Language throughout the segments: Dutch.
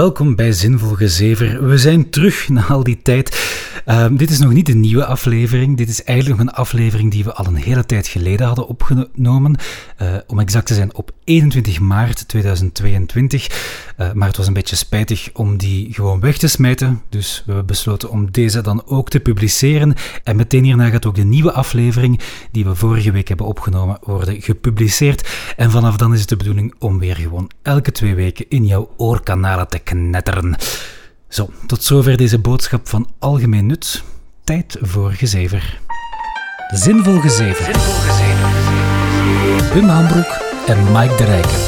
welkom bij Zinvol Gezever. We zijn terug na al die tijd. Ehm, dit is nog niet een nieuwe aflevering. Dit is eigenlijk nog een aflevering die we al een hele tijd geleden hadden opgenomen. Uh, om exact te zijn op 21 maart 2022. Uh, maar het was een beetje spijtig om die gewoon weg te smijten. Dus we hebben besloten om deze dan ook te publiceren. En meteen hierna gaat ook de nieuwe aflevering die we vorige week hebben opgenomen worden gepubliceerd. En vanaf dan is het de bedoeling om weer gewoon elke twee weken in jouw oorkanalen te knetteren. Zo, tot zover deze boodschap van algemeen nut. Tijd voor gezever. Zinvol gezever. Zinvol gezever. Wim Hambroek en Mike de Rijken.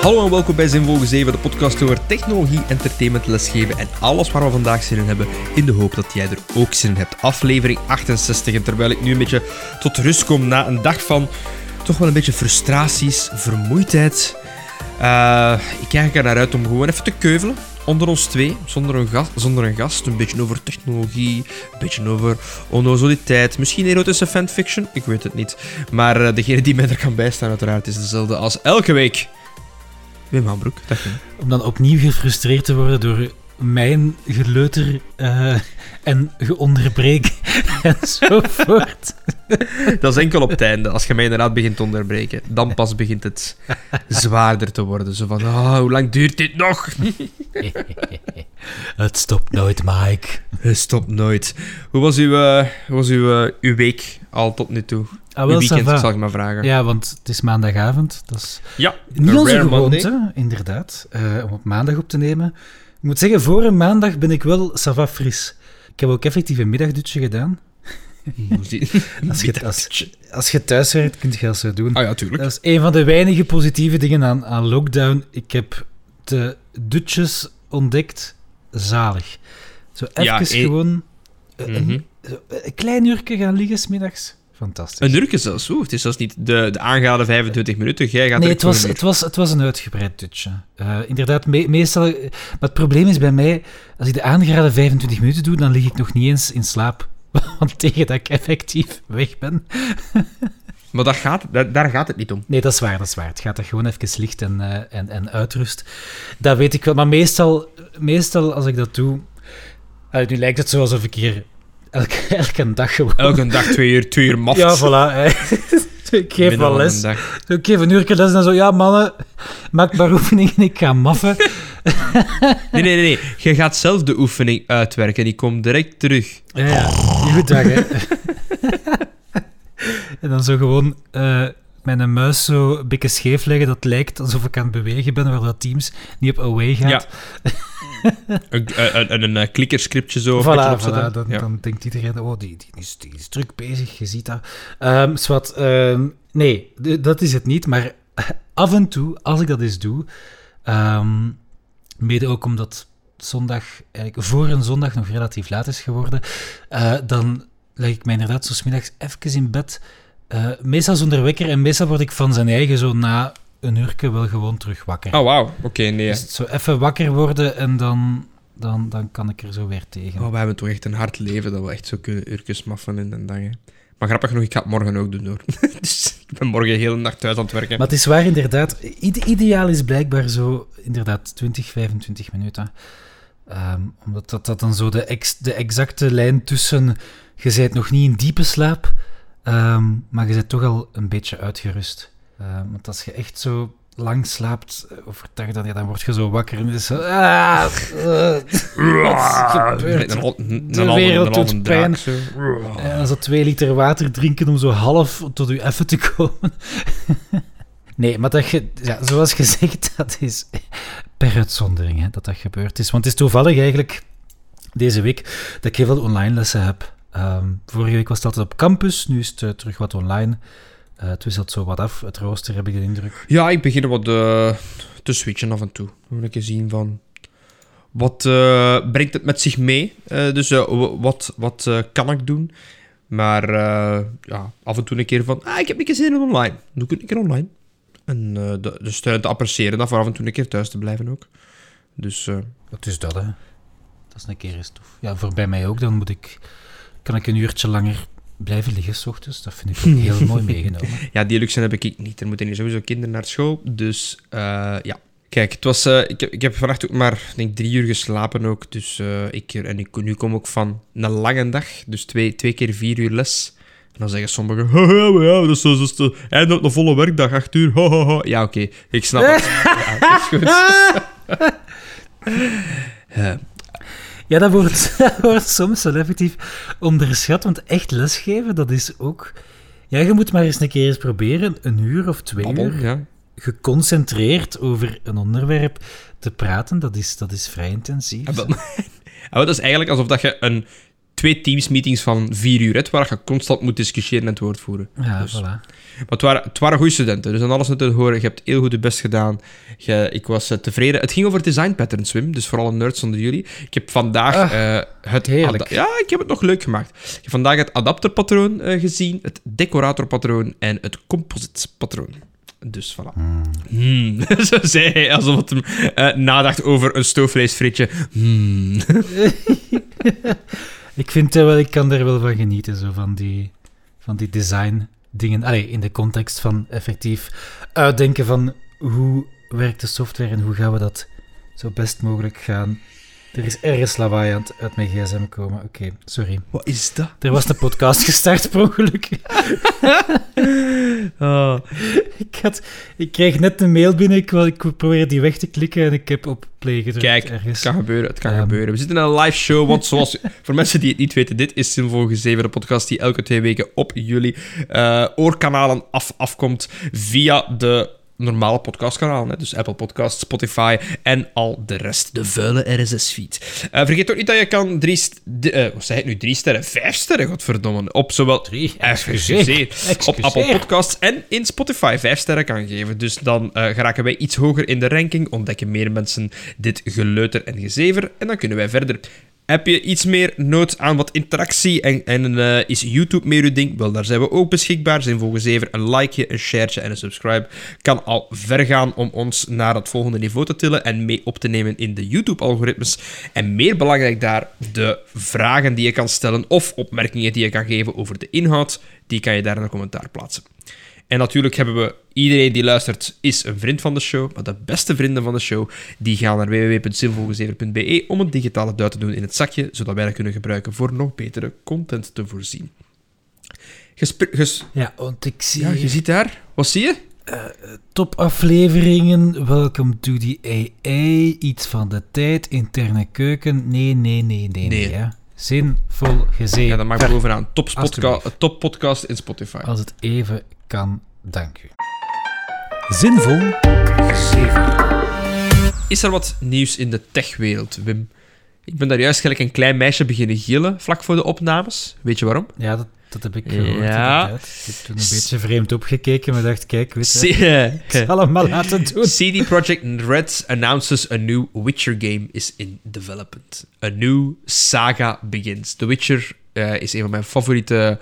Hallo en welkom bij Zinvol Gezeven, de podcast over technologie, entertainment, lesgeven en alles waar we vandaag zin in hebben, in de hoop dat jij er ook zin in hebt. Aflevering 68. En terwijl ik nu een beetje tot rust kom na een dag van toch wel een beetje frustraties, vermoeidheid, uh, ik kijk er naar uit om gewoon even te keuvelen. Onder ons twee, zonder een, gast, zonder een gast. Een beetje over technologie, een beetje over onnozeliteit. Misschien erotische fanfiction, ik weet het niet. Maar uh, degene die mij er kan bijstaan, uiteraard, is dezelfde als elke week. Wim Hambroek, dag Om dan opnieuw gefrustreerd te worden door mijn geleuter uh, en geonderbreek enzovoort. Dat is enkel op het einde. Als je mij inderdaad begint te onderbreken, dan pas begint het zwaarder te worden. Zo van, oh, hoe lang duurt dit nog? het stopt nooit, Mike. Het stopt nooit. Hoe was uw, uh, hoe was uw, uh, uw week al tot nu toe? Ah, wel, weekend, zal ik maar vragen. Ja, want het is maandagavond. Dat is ja, niet onze gewoonte, inderdaad, om op maandag op te nemen. Ik moet zeggen, voor een maandag ben ik wel sava fris. Ik heb ook effectief een middagdutje gedaan. als, je, als, als je thuis werkt, kun je dat zo doen. Ah ja, tuurlijk. Dat is een van de weinige positieve dingen aan, aan lockdown. Ik heb de dutjes ontdekt. Zalig. Zo even ja, gewoon een, mhm. een, klein uurtje gaan liggen smiddags. Fantastisch. Een uurtje zelfs. Oeh, het is zelfs niet de, de aangehaalde 25 minuten. Jij gaat nee, het was, het, was, het was een uitgebreid dutje. Uh, inderdaad, meestal... Maar het probleem is bij mij, als ik de aangeraden 25 minuten doe, dan lig ik nog niet eens in slaap. Want tegen dat ik effectief weg ben. Maar dat gaat, daar gaat het niet om. Nee, dat is waar, dat is waar. Het gaat er gewoon even licht en, uh, en, en uitrust. Dat weet ik wel. Maar meestal, meestal als ik dat doe... Uh, nu lijkt het zo alsof ik hier elke, elke dag gewoon... Elke dag twee uur, twee uur. Ja, voilà. ik geef wel les. Ik geef een uurtje les en zo... Ja, mannen, maak maar oefeningen, ik ga maffen. nee, nee, nee, Je gaat zelf de oefening uitwerken. Die komt direct terug. Ja, ja. Goed dag, hè. en dan zo gewoon uh, mijn muis zo een beetje scheef leggen. Dat lijkt alsof ik aan het bewegen ben, waar dat Teams niet op away gaat. Ja. een, een, een, een klikkerscriptje zo. Voilà, voilà dan, dan, denkt iedereen, oh, die, die, is, die is druk bezig, je ziet dat. Um, zwart, um, nee, dat is het niet. Maar af en toe, als ik dat eens doe, um, mede ook omdat zondag, eigenlijk voor een zondag nog relatief laat is geworden, uh, dan leg ik mij inderdaad zo smiddags even in bed. Uh, meestal zonder wekker en meestal word ik van zijn eigen zo na een uurtje wel gewoon terug wakker. Oh, wauw. Oké, nee. Dus zo even wakker worden en dan, dan, dan kan ik er zo weer tegen. Oh, we hebben toch echt een hard leven dat we echt zo kunnen uurtjes maffen in een dag. Maar grappig genoeg, ik ga het morgen ook doen hoor. dus ik ben morgen heel de nacht thuis aan het werken. Maar het is waar inderdaad. Ideaal is blijkbaar zo inderdaad 20, 25 minuten. Um, omdat dat, dat dan zo de, ex, de exacte lijn tussen. Je bent nog niet in diepe slaap, um, maar je bent toch al een beetje uitgerust. Uh, want als je echt zo lang slaapt, eh, overdag, dan, ja, dan word je zo wakker en is zo... Ah, uh, De wereld doet pijn. En zo twee liter water drinken om zo half tot je even te komen. nee, maar dat je, ja, zoals gezegd, dat is per uitzondering hè, dat dat gebeurd is. Want het is toevallig eigenlijk deze week dat ik heel veel online lessen heb. Um, vorige week was het altijd op campus, nu is het uh, terug wat online. Uh, het wisselt zo wat af, het rooster heb ik de indruk. Ja, ik begin wat uh, te switchen af en toe. Dan wil ik zien van... Wat brengt het met zich mee? dus wat, wat kan ik doen? Maar ja, af en toe een keer van... Ah, ik heb een keer zin in online. Doe ik een keer online. En de, dus te, te appreciëren dat voor af en toe een keer thuis te blijven ook. Dus... Wat is dat, hè? Dat is een keer eens tof. Ja, voor bij mij ook. Dan moet ik... Kan ik een uurtje langer blijven liggen s ochtends. Dat vind ik ook heel mooi meegenomen. Ja, die luxe heb ik niet. Er moeten hier sowieso kinderen naar school. Dus uh, ja. Kijk, het was, uh, ik, heb, ik heb vannacht ook maar denk, drie uur geslapen ook. Dus uh, ik, en ik, nu kom ik van een lange dag. Dus twee, twee keer vier uur les. En dan zeggen sommigen... Ja, ja, dat is, dat is de einde op een volle werkdag, acht uur. Ha, ha, ha. Ja, oké. Okay, ik snap het. ja, dat is goed. ja, dat wordt, dat wordt soms wel effectief onderschat, want echt lesgeven, dat is ook... Ja, je moet maar eens een keer eens proberen, een uur of twee Babbel, uur, ja. geconcentreerd over een onderwerp te praten, dat is, dat is vrij intensief. Dat, dat is eigenlijk alsof dat je een twee teamsmeetings van vier uur hebt, waar je constant moet discussiëren en het woord voeren. Ja, dus. voilà. Maar het waren, het waren goede studenten, dus aan alles te horen. Je hebt heel goed je best gedaan. Je, ik was uh, tevreden. Het ging over design patterns, Wim, dus vooral een nerds onder jullie. Ik heb vandaag Ah, uh, het... Ja, ik heb het nog leuk gemaakt. Ik heb vandaag het adapterpatroon uh, gezien, het decoratorpatroon en het compositpatroon. Dus voilà. Mm. Hmm. Zo zei hij, alsof het hem uh, nadacht over een stoofvleesfrietje. Hmm. ik vind wel, ik kan er wel van genieten, zo van die, van die design dingen. Allee, in de context van effectief uitdenken van hoe werkt de software en hoe gaan we dat zo best mogelijk gaan. Er is ergens lawaai aan het uit mijn gsm komen. Oké, okay, sorry. Wat is dat? Er was een podcast gestart per ongeluk. oh. ik, had, ik kreeg net een mail binnen, ik, ik probeerde die weg te klikken en ik heb op play gedrukt. Kijk, ergens. het kan gebeuren, het kan Um, gebeuren. We zitten in een live show, want zoals... voor mensen die het niet weten, dit is Zinvol 7, de podcast die elke twee weken op jullie uh, oorkanalen af, afkomt via de normale podcastkanalen. Hè? Dus Apple Podcasts, Spotify en al de rest. De vuile RSS-feed. Uh, vergeet ook niet dat je kan drie... St- uh, wat zeg ik nu? Drie sterren? Vijf sterren, godverdomme. Op zowel... Drie? Excuseer. Op Apple Podcasts en in Spotify vijf sterren kan geven. Dus dan uh, geraken wij iets hoger in de ranking, ontdekken meer mensen dit geleuter en gezever en dan kunnen wij verder. Heb je iets meer nood aan wat interactie en, en uh, is YouTube meer uw ding? Wel, daar zijn we ook beschikbaar. Zijn volgens even een likeje, een shareje en een subscribe. Kan al ver gaan om ons naar het volgende niveau te tillen en mee op te nemen in de YouTube-algoritmes. En meer belangrijk daar, de vragen die je kan stellen of opmerkingen die je kan geven over de inhoud, die kan je daar in een commentaar plaatsen. En natuurlijk hebben we... Iedereen die luistert is een vriend van de show. Maar de beste vrienden van de show, die gaan naar www.zinvolgezever.be om een digitale duit te doen in het zakje, zodat wij dat kunnen gebruiken voor nog betere content te voorzien. Ges ja, want ik zie... Ja, je ziet daar... Wat zie je? Uh, topafleveringen, welcome to the AI, iets van de tijd, interne keuken. Nee, nee, nee, nee, nee. Nee. Zinvol gezeven. Ja, dat mag bovenaan. Top, top podcast in Spotify. Als het even kan, dank u. Zinvol gezeven. Is er wat nieuws in de techwereld, Wim? Ik ben daar juist gelijk een klein meisje beginnen gillen vlak voor de opnames. Weet je waarom? Ja, dat, dat heb ik gehoord. Ja. Ik heb toen een beetje vreemd opgekeken, maar dacht, kijk, weet je, C het allemaal laten doen. CD Projekt Red announces a new Witcher game is in development. A new saga begins. The Witcher uh, is een van mijn favoriete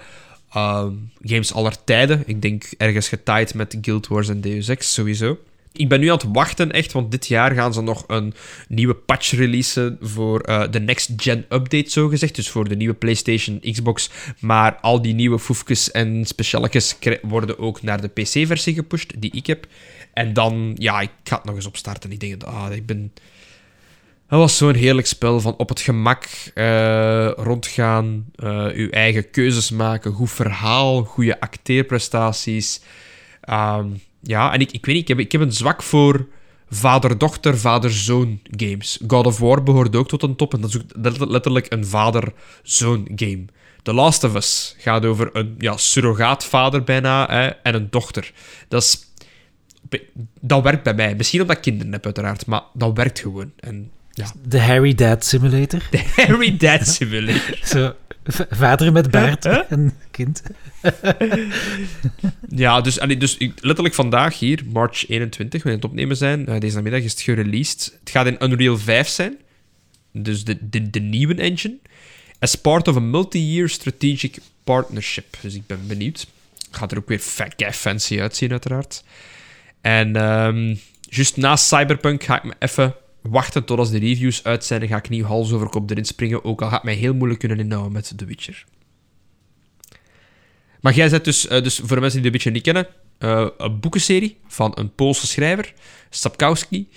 uh, games aller tijden. Ik denk ergens getaaid met Guild Wars en Deus Ex, sowieso. Ik ben nu aan het wachten, echt, want dit jaar gaan ze nog een nieuwe patch releasen voor uh, de next-gen update, zogezegd. Dus voor de nieuwe PlayStation, Xbox. Maar al die nieuwe foefjes en specialetjes worden ook naar de PC-versie gepusht, die ik heb. En dan, ja, ik ga het nog eens opstarten. Ik denk, ah, ik ben... Dat was zo'n heerlijk spel van op het gemak uh, rondgaan, uh, uw eigen keuzes maken, goed verhaal, goede acteerprestaties. Um, ja, en ik, ik weet niet, ik heb, ik heb een zwak voor vader-dochter, vader-zoon games. God of War behoort ook tot een top en dat is ook letterlijk een vader-zoon game. The Last of Us gaat over een ja, surrogaatvader bijna hè, en een dochter. Dat, is, dat werkt bij mij. Misschien omdat ik kinderen heb, uiteraard, maar dat werkt gewoon. En, ja. De Harry Dad Simulator. De Harry Dad Simulator. Zo, vader met baard en kind. ja, dus, dus letterlijk vandaag hier, March 21, wanneer we het opnemen zijn, uh, deze namiddag is het gereleased. Het gaat in Unreal 5 zijn, dus de, de, de nieuwe engine, as part of a multi-year strategic partnership. Dus ik ben benieuwd. Gaat er ook weer fancy uitzien, uiteraard. En um, juist na Cyberpunk ga ik me even wachten tot als de reviews uit zijn en ga ik nieuw hals over kop erin springen, ook al gaat mij heel moeilijk kunnen inhouden met The Witcher. Maar jij zet dus, dus voor de mensen die een beetje niet kennen, een boekenserie van een Poolse schrijver, Sapkowski.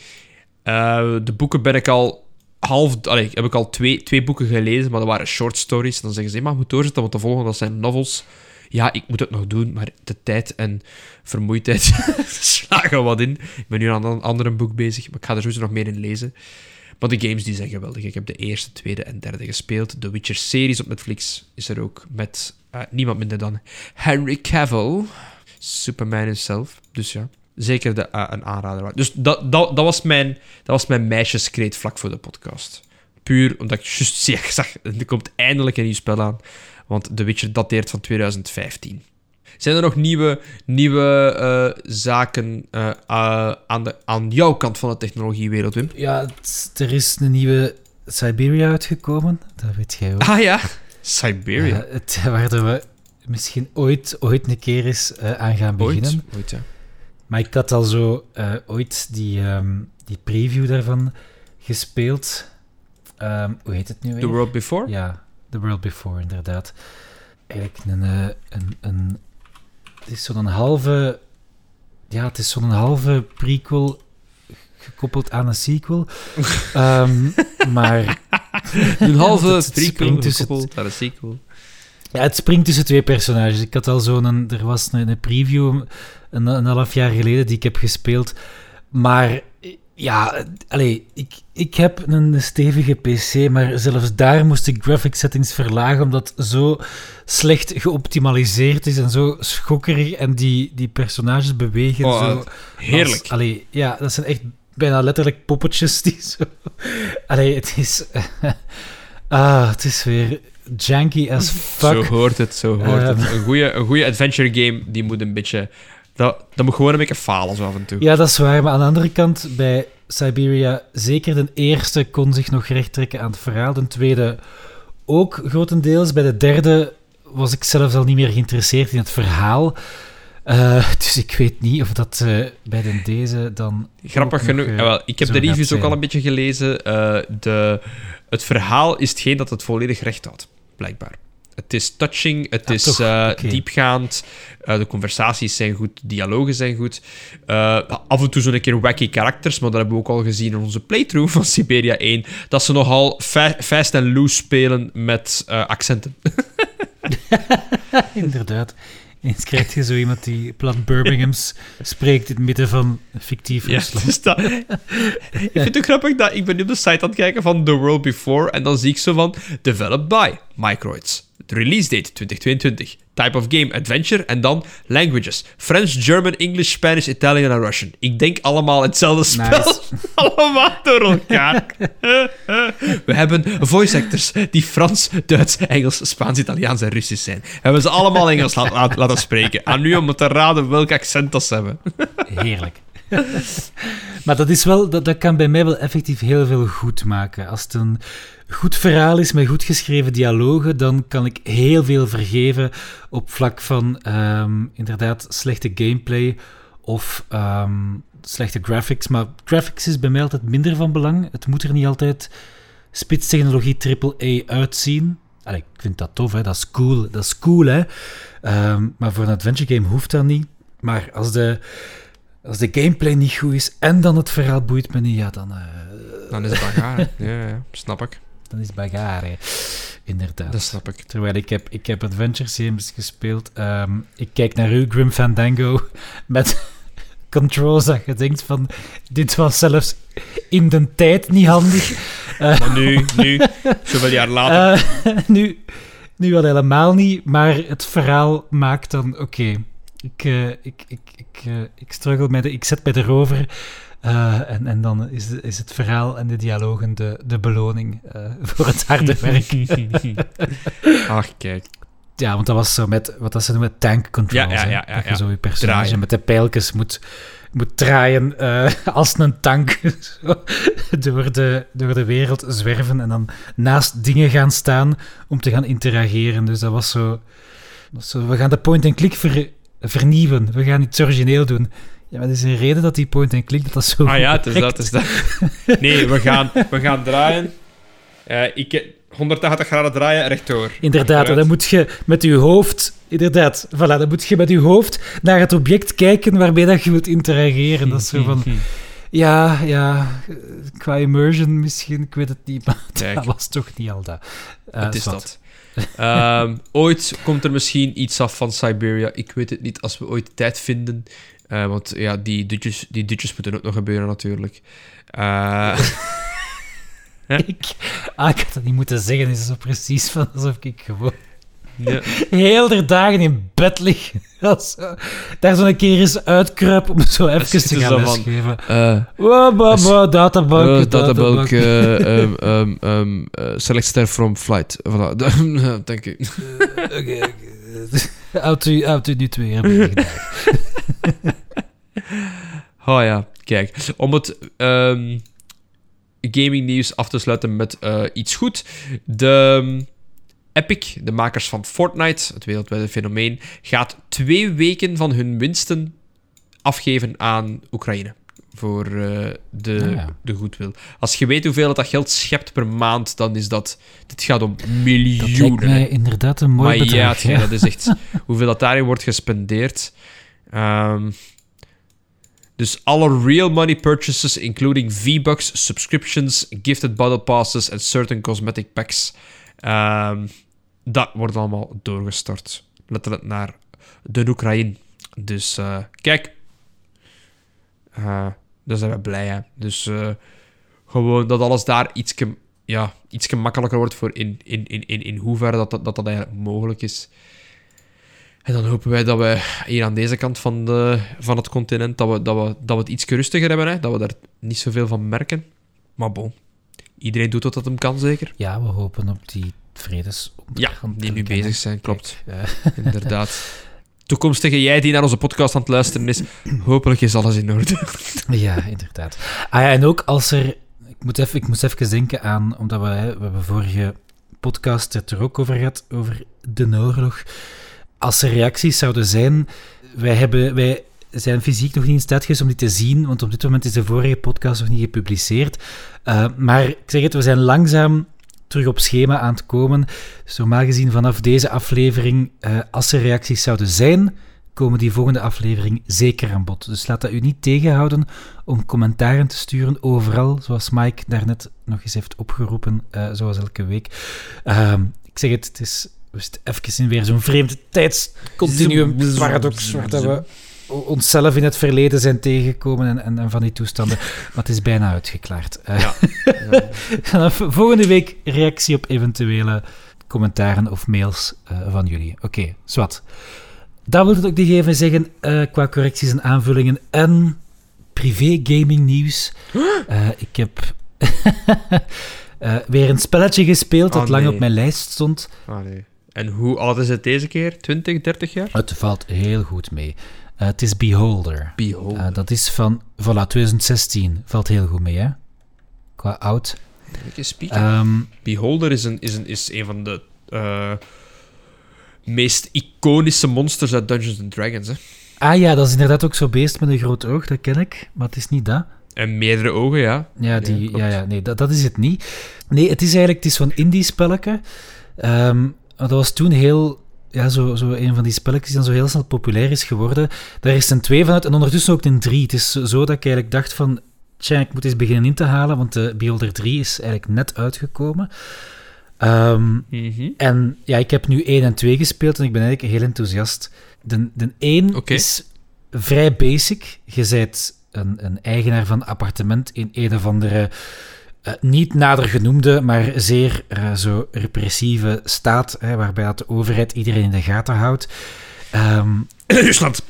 de boeken ben ik al half... Allee, heb ik al twee, twee boeken gelezen, maar dat waren short stories. Dan zeggen ze, maar moet doorzetten, want de volgende dat zijn novels. Ja, ik moet het nog doen, maar de tijd en vermoeidheid slagen wat in. Ik ben nu aan een ander boek bezig, maar ik ga er sowieso nog meer in lezen. Maar de games die zijn geweldig. Ik heb de eerste, tweede en derde gespeeld. De Witcher-series op Netflix is er ook met uh, niemand minder dan Henry Cavill. Superman himself. Dus ja, zeker de, uh, een aanrader. Dus dat, dat, dat, was mijn, dat was mijn meisjeskreet vlak voor de podcast. Puur omdat ik juist zag, er komt eindelijk een nieuw spel aan. Want The Witcher dateert van 2015. Zijn er nog nieuwe, nieuwe uh, zaken uh, uh, aan, de, aan jouw kant van de technologiewereld, Wim? Ja, er is een nieuwe Siberia uitgekomen. Dat weet jij ook. Ah ja, Siberia. het, waar we misschien ooit, ooit een keer eens aan gaan beginnen. Ooit, ooit ja. Maar ik had al zo ooit die, um, die preview daarvan gespeeld. Um, hoe heet het nu weer? The World Before? Ja, The World Before, inderdaad. Eigenlijk een, een, een, het is zo'n halve. Ja, het is zo'n halve prequel gekoppeld aan een sequel. um, maar. Een halve het, het prequel gekoppeld aan een sequel. Ja, het springt tussen twee personages. Ik had al zo'n. Er was een, een preview een, een half jaar geleden die ik heb gespeeld. Maar ja, allee, ik, ik heb een stevige PC, maar zelfs daar moest ik graphic settings verlagen, omdat het zo slecht geoptimaliseerd is en zo schokkerig en die, die personages bewegen oh, zo... Heerlijk. Als, allee, ja, dat zijn echt bijna letterlijk poppetjes die zo... Allee, het is... ah, het is weer janky as fuck. Zo hoort het, zo hoort het. Ehm. Een goede, een goede adventure game, die moet een beetje dat, dat moet gewoon een beetje falen zo af en toe. Ja, dat is waar. Maar aan de andere kant, bij Siberia, zeker de eerste kon zich nog recht trekken aan het verhaal. De tweede ook grotendeels. Bij de derde was ik zelfs al niet meer geïnteresseerd in het verhaal. Uh, dus ik weet niet of dat uh, bij de deze dan. Grappig genoeg. Uh, wel, ik heb de reviews ook al een beetje gelezen. de, het verhaal is hetgeen dat het volledig recht houdt, blijkbaar. Het is touching, het is uh, diepgaand, uh, de conversaties zijn goed, dialogen zijn goed. Uh, af en toe zo'n keer wacky karakters, maar dat hebben we ook al gezien in onze playthrough van Siberia 1, dat ze nogal fa fast en loose spelen met accenten. Inderdaad. Eens krijg je zo iemand die plat Birminghams spreekt in het midden van fictief Rusland. Dus dat, ik vind het ook grappig dat ik ben nu op de site aan het kijken van The World Before en dan zie ik zo van Developed by Microids. Release date 2022. Type of game adventure en dan languages: French, German, English, Spanish, Italian en Russian. Ik denk allemaal hetzelfde spel. allemaal door elkaar. We hebben voice actors die Frans, Duits, Engels, Spaans, Italiaans en Russisch zijn. We hebben ze allemaal Engels laten, laten spreken. Aan nu om te raden welk accent dat ze hebben. Heerlijk. maar dat, is wel, dat, dat kan bij mij wel effectief heel veel goed maken. Als het een goed verhaal is met goed geschreven dialogen, dan kan ik heel veel vergeven op vlak van um, inderdaad slechte gameplay of um, slechte graphics. Maar graphics is bij mij altijd minder van belang. Het moet er niet altijd spitstechnologie AAA uitzien. Ik vind dat tof, hè? dat is cool. Dat is cool hè? Um, maar voor een adventure game hoeft dat niet. Maar als de, als de gameplay niet goed is en dan het verhaal boeit me niet, ja, dan... Uh, dan is het bagarre. ja, ja, snap ik dan is bagarre. Inderdaad. Dat snap ik. Terwijl ik heb, ik heb Adventure Games gespeeld. Um, ik kijk naar u, Grim Fandango, met controls dat je denkt van... Dit was zelfs in de tijd niet handig. maar nu, nu, zoveel jaar later... Uh, nu, nu al helemaal niet, maar het verhaal maakt dan... Oké, ik, uh, ik, ik, ik, uh, ik struggle met de... Ik zet mij erover uh, en, en dan is, is het verhaal en de dialogen de, de beloning uh, voor het harde werk. Ach, kijk. Ja, want dat was zo met wat dat ze noemen tank controls. Ja, ja, ja, ja, dat je zo je personage draaien. met de pijltjes moet, moet draaien uh, als een tank zo, door, de, door de wereld zwerven en dan naast dingen gaan staan om te gaan interageren. Dus dat was zo... Dat zo we gaan de point-and-click ver, vernieuwen. We gaan iets origineel doen. Ja, maar er is een reden dat die point-and-click dat, dat zo Ah ja, het is dat, is dat. Nee, we gaan, we gaan draaien. Uh, ik, 180 graden draaien, rechtdoor. Inderdaad, en dan moet je met je hoofd... Inderdaad, voilà, dan moet je met je hoofd naar het object kijken waarmee dat je wilt interageren. Dat is zo van... Ja, ja, qua immersion misschien, ik weet het niet, maar Kijk. dat was toch niet al dat. Het is zwart. dat. Ehm, ooit komt er misschien iets af van Siberia. Ik weet het niet als we ooit tijd vinden. Eh, want ja, die dutjes, die dutjes moeten ook nog gebeuren natuurlijk. Eh, Ik, ah, ik had dat niet moeten zeggen, het is zo precies van alsof ik gewoon ja. heel de dagen in bed lig. Als, eh, daar zo een keer eens uitkruip om zo even te gaan zo lesgeven. Eh, Wow, wow, wow, databank, eh, databank. databulk, eh, um, um, um, eh, select star from flight. Voilà, dank u. Oké. Houdt u, houdt u nu twee. Oh ja, kijk. Om het ehm, gaming nieuws af te sluiten met eh, iets goed. De ehm, Epic, de makers van Fortnite, het wereldwijde fenomeen, gaat twee weken van hun winsten afgeven aan Oekraïne. Voor eh, de, Ah, ja. de goedwil. Als je weet hoeveel dat, dat geld schept per maand, dan is dat... Dit gaat om Dat lijkt miljoenen. mij inderdaad een mooi Maar ja, bedrag. tja, ja. dat is echt hoeveel dat daarin wordt gespendeerd. Ehm, dus alle real money purchases, including V-Bucks, subscriptions, gifted battle passes en certain cosmetic packs, ehm, dat wordt allemaal doorgestort. Letterlijk naar de Oekraïne. Dus eh, kijk, Eh daar zijn we blij hè. Dus eh, gewoon dat alles daar iets ja, makkelijker wordt voor in, in, in, in, in hoeverre dat, dat, dat dat eigenlijk mogelijk is. En dan hopen wij dat we hier aan deze kant van, de, van het continent, dat we, dat, we, dat we het iets rustiger hebben, hè? dat we daar niet zoveel van merken. Maar bon, iedereen doet wat dat hem kan, zeker. Ja, we hopen op die vredes. Ja, die nu bezig zijn, klopt. Kijk, eh, Inderdaad. Toekomstige jij die naar onze podcast aan het luisteren is, hopelijk is alles in orde. Ja, inderdaad. Ah ja, en ook als er... Ik moet even, ik moest even denken aan... Omdat we, we hebben vorige podcast het er ook over gehad, over de oorlog. Als er reacties zouden zijn... Wij, hebben, wij zijn fysiek nog niet in staat geweest om die te zien, want op dit moment is de vorige podcast nog niet gepubliceerd. Uh, maar ik zeg het, we zijn langzaam terug op schema aan het komen. Dus normaal gezien vanaf deze aflevering, uh, als er reacties zouden zijn, komen die volgende aflevering zeker aan bod. Dus laat dat u niet tegenhouden om commentaren te sturen overal, zoals Mike daarnet nog eens heeft opgeroepen, uh, zoals elke week. Uh, ik zeg het, het is we zitten even in weer zo'n vreemde tijdscontinuum paradox, waar dat we onszelf in het verleden zijn tegengekomen en, en, en van die toestanden. Maar het is bijna uitgeklaard. Uh, Ja. volgende week reactie op eventuele commentaren of mails uh, van jullie. Oké, okay, zwart. Dat wil ik ook nog even zeggen uh, qua correcties en aanvullingen en privé gaming nieuws. Uh, ik heb weer een spelletje gespeeld dat Oh, lang op mijn lijst stond. Oh, nee. En hoe oud is het deze keer? 20, 30 jaar? Het valt heel goed mee. Uh, het is Beholder. Beholder. Uh, dat is van, voilà, 2016. Valt heel goed mee, hè? Qua oud. Um, Beholder is een, is, een, is een van de uh, meest iconische monsters uit Dungeons and Dragons, hè? Ah ja, dat is inderdaad ook zo'n beest met een groot oog, dat ken ik. Maar het is niet dat. En meerdere ogen, ja. Ja, die, ja, ja, ja, nee, dat, dat is het niet. Nee, het is eigenlijk het is zo'n indie-spelletje. Um, dat was toen heel ja, zo, zo een van die spelletjes die dan zo heel snel populair is geworden. Daar is een 2 van uit en ondertussen ook een 3. Het is zo dat ik eigenlijk dacht van, tja, ik moet eens beginnen in te halen, want de Beholder 3 is eigenlijk net uitgekomen. Um, mm -hmm. En ja, ik heb nu 1 en 2 gespeeld en ik ben eigenlijk heel enthousiast. De, de 1 okay. is vrij basic. Je bent een, een eigenaar van een appartement in een of andere... Uh, niet nader genoemde, maar zeer uh, zo repressieve staat, hè, waarbij dat de overheid iedereen in de gaten houdt. Um, Rusland.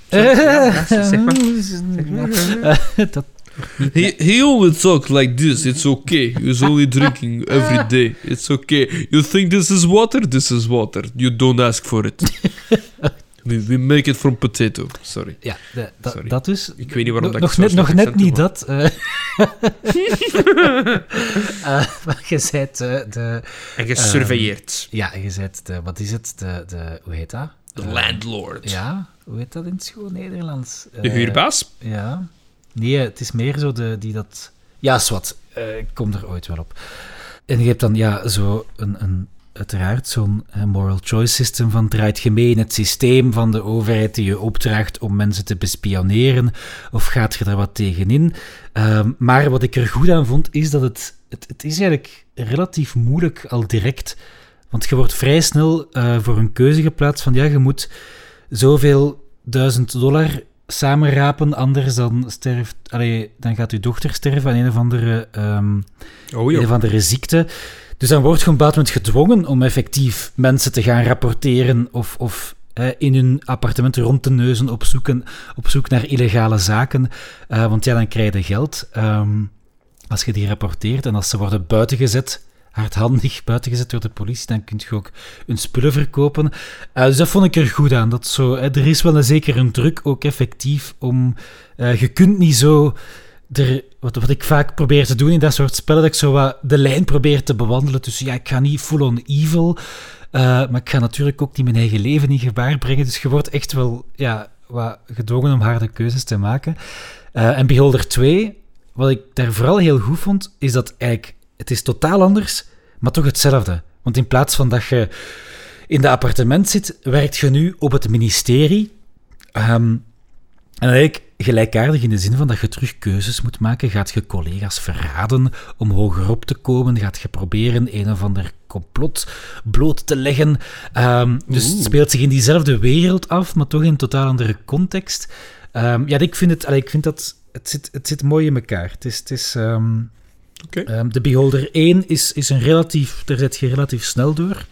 dat He, he only talks like this. It's okay. He's only drinking every day. It's okay. You think this is water? This is water. You don't ask for it. we, we make it from potato. Sorry. Ja, de, da, Sorry. dat dus. Ik weet niet waarom no, dat nog net, nog net niet dat. Uh, uh, maar je bent de, de... En gesurveilleerd. Um, ja, je bent de... Wat is het? De, de, hoe heet dat? De uh, landlord. Ja, hoe heet dat in het schoon Nederlands? de huurbaas? Ja. Nee, het is meer zo de, die dat... Ja, zwart. Ik kom er ooit wel op. En je hebt dan ja, zo een, een uiteraard zo'n moral choice system van draait je mee in het systeem van de overheid die je opdraagt om mensen te bespioneren of gaat je daar wat tegenin? Um, maar wat ik er goed aan vond is dat het, het, het is eigenlijk relatief moeilijk al direct, want je wordt vrij snel uh, voor een keuze geplaatst van ja, je moet zoveel duizend dollar samenrapen, anders dan, sterft, allee, dan gaat uw dochter sterven aan een of andere, um, oh, een of andere ziekte. Dus dan wordt bepaald moment gedwongen om effectief mensen te gaan rapporteren of, of in hun appartement rond te neuzen op, op zoek naar illegale zaken. Uh, want ja, dan krijg je geld um, als je die rapporteert. En als ze worden buitengezet, hardhandig buitengezet door de politie, dan kun je ook hun spullen verkopen. Uh, dus dat vond ik er goed aan. Dat zo, er is wel een zeker een druk, ook effectief, om... Uh, je kunt niet zo wat, wat ik vaak probeer te doen in dat soort spellen, dat ik zo wat de lijn probeer te bewandelen tussen, ja, ik ga niet full-on evil, uh, maar ik ga natuurlijk ook niet mijn eigen leven in gevaar brengen. Dus je wordt echt wel ja, wat gedwongen om harde keuzes te maken. Uh, en Beholder 2, wat ik daar vooral heel goed vond, is dat eigenlijk, het is totaal anders, maar toch hetzelfde. Want in plaats van dat je in de appartement zit, werkt je nu op het ministerie. Um, en eigenlijk gelijkaardig in de zin van dat je terug keuzes moet maken. Gaat je collega's verraden om hogerop te komen? Gaat je proberen een of ander complot bloot te leggen? Um, dus het speelt zich in diezelfde wereld af, maar toch in een totaal andere context. Um, ja, ik vind, het, allee, ik vind dat het zit, het zit mooi in elkaar. Het is, het is, um, okay. de Beholder 1 is, is een relatief, daar zit je relatief snel door.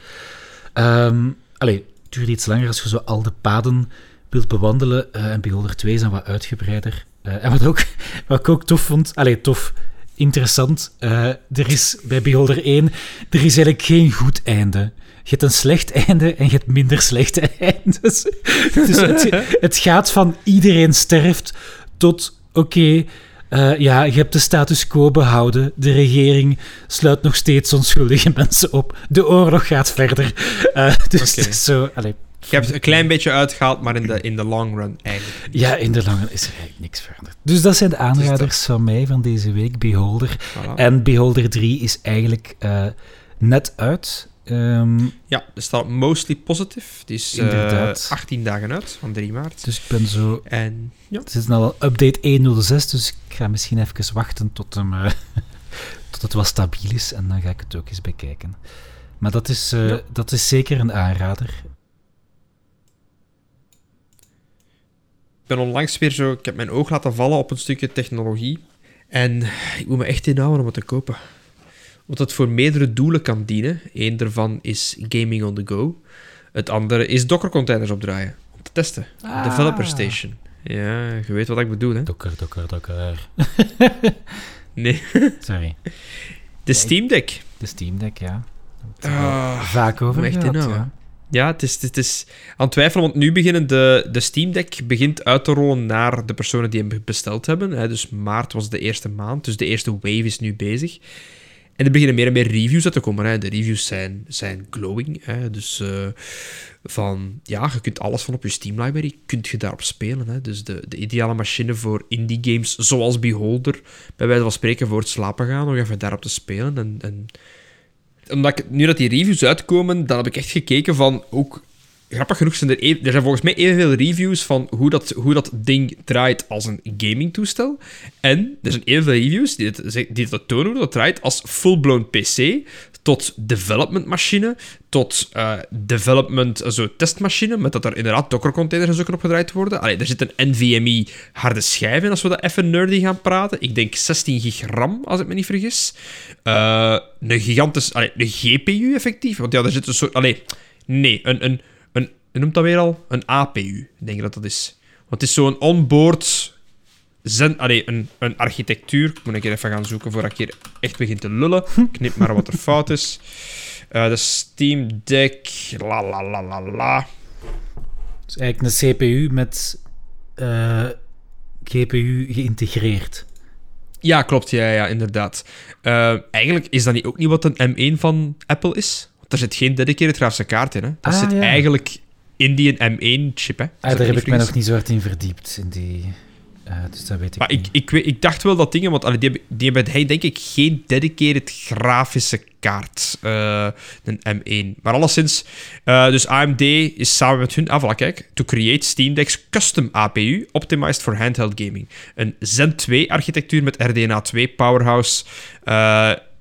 Allee, het duurt iets langer als je zo al de paden wilt bewandelen. Uh, en Beholder 2 is dan wat uitgebreider. Uh, en wat, ook, wat ik ook tof vond, allee, tof, interessant, uh, er is bij Beholder 1, er is eigenlijk geen goed einde. Je hebt een slecht einde en je hebt minder slechte eindes. dus het, het gaat van iedereen sterft tot, oké, okay, uh, ja, je hebt de status quo behouden. De regering sluit nog steeds onschuldige mensen op. De oorlog gaat verder. Uh, dus okay. zo, allez, je hebt een klein beetje uitgehaald, maar in de, in de long run eigenlijk. Ja, in de long run is er eigenlijk niks veranderd. Dus dat zijn de aanraders van mij van deze week, Beholder. Voilà. En Beholder 3 is eigenlijk uh, net uit. Um, ja, er staat mostly positive. Die is uh, 18 dagen uit, van 3 maart. Dus ik ben zo... En, ja. Het is nou al update 1.06, dus ik ga misschien even wachten tot, hem, uh, tot het wat stabiel is. En dan ga ik het ook eens bekijken. Maar dat is, uh, ja. dat is zeker een aanrader. Ben onlangs weer zo... Ik heb mijn oog laten vallen op een stukje technologie. En ik moet me echt inhouden om het te kopen. Omdat het voor meerdere doelen kan dienen. Eén daarvan is gaming on the go. Het andere is Docker-containers opdraaien. Om te testen. Ah. Developer Station. Ja, je weet wat ik bedoel, hè? Docker, Docker, Docker. nee. Sorry. De Steam Deck. De Steam Deck, ja. Uh, vaak over echt ja. Ja, het is, het is aan het twijfelen, want nu beginnen de, de Steam Deck begint uit te rollen naar de personen die hem besteld hebben. Hè. Dus maart was de eerste maand, dus de eerste wave is nu bezig. En er beginnen meer en meer reviews uit te komen. Hè. De reviews zijn, zijn glowing. Hè. Dus uh, van, ja, je kunt alles van op je Steam library, kunt je daarop spelen. Hè. Dus de, de ideale machine voor indie games, zoals Beholder, bij wijze van spreken voor het slapen gaan, nog even daarop te spelen. En, en omdat nu dat die reviews uitkomen, dan heb ik echt gekeken van ook. Grappig genoeg zijn er, er zijn volgens mij evenveel reviews van hoe dat, hoe dat ding draait als een gaming-toestel. En er zijn evenveel reviews die het, die tonen hoe dat draait als full-blown PC, tot development machine, tot uh, development uh, zo testmachine, met dat er inderdaad Docker-containers zo op gedraaid worden. Allee, er zit een NVMe harde schijf in, als we dat even nerdy gaan praten. Ik denk 16 gig RAM, als ik me niet vergis. Uh, een gigantisch... Allee, een GPU, effectief. Want ja, er zit een soort... Allee, nee, een... een, een noemt dat weer al? Een APU, denk ik dat dat is. Want het is zo'n onboard zen, allee, een, een architectuur. Ik moet keer even gaan zoeken voordat ik hier echt begin te lullen. Knip maar wat er fout is. Uh, de Steam Deck. La la la la la. Dus eigenlijk een CPU met uh, eh, GPU geïntegreerd. Ja, klopt. Ja, ja inderdaad. Uh, eigenlijk is dat niet, ook niet wat een M1 van Apple is. Want er zit geen dedicated grafische kaart in. Hè. Dat ah, zit ja. eigenlijk in die M1-chip. Ah, daar heb ik me nog niet zo hard in verdiept. In die dus dat weet ik maar niet. ik, ik, ik dacht wel dat dingen, want allee, die, hebben, die hebben hij denk ik geen dedicated grafische kaart, uh, een M1. Maar alleszins, uh, dus AMD is samen met hun, ah voilà, kijk, to create Steam Deck's custom APU, optimized for handheld gaming. Een Zen 2 architectuur met RDNA 2 powerhouse,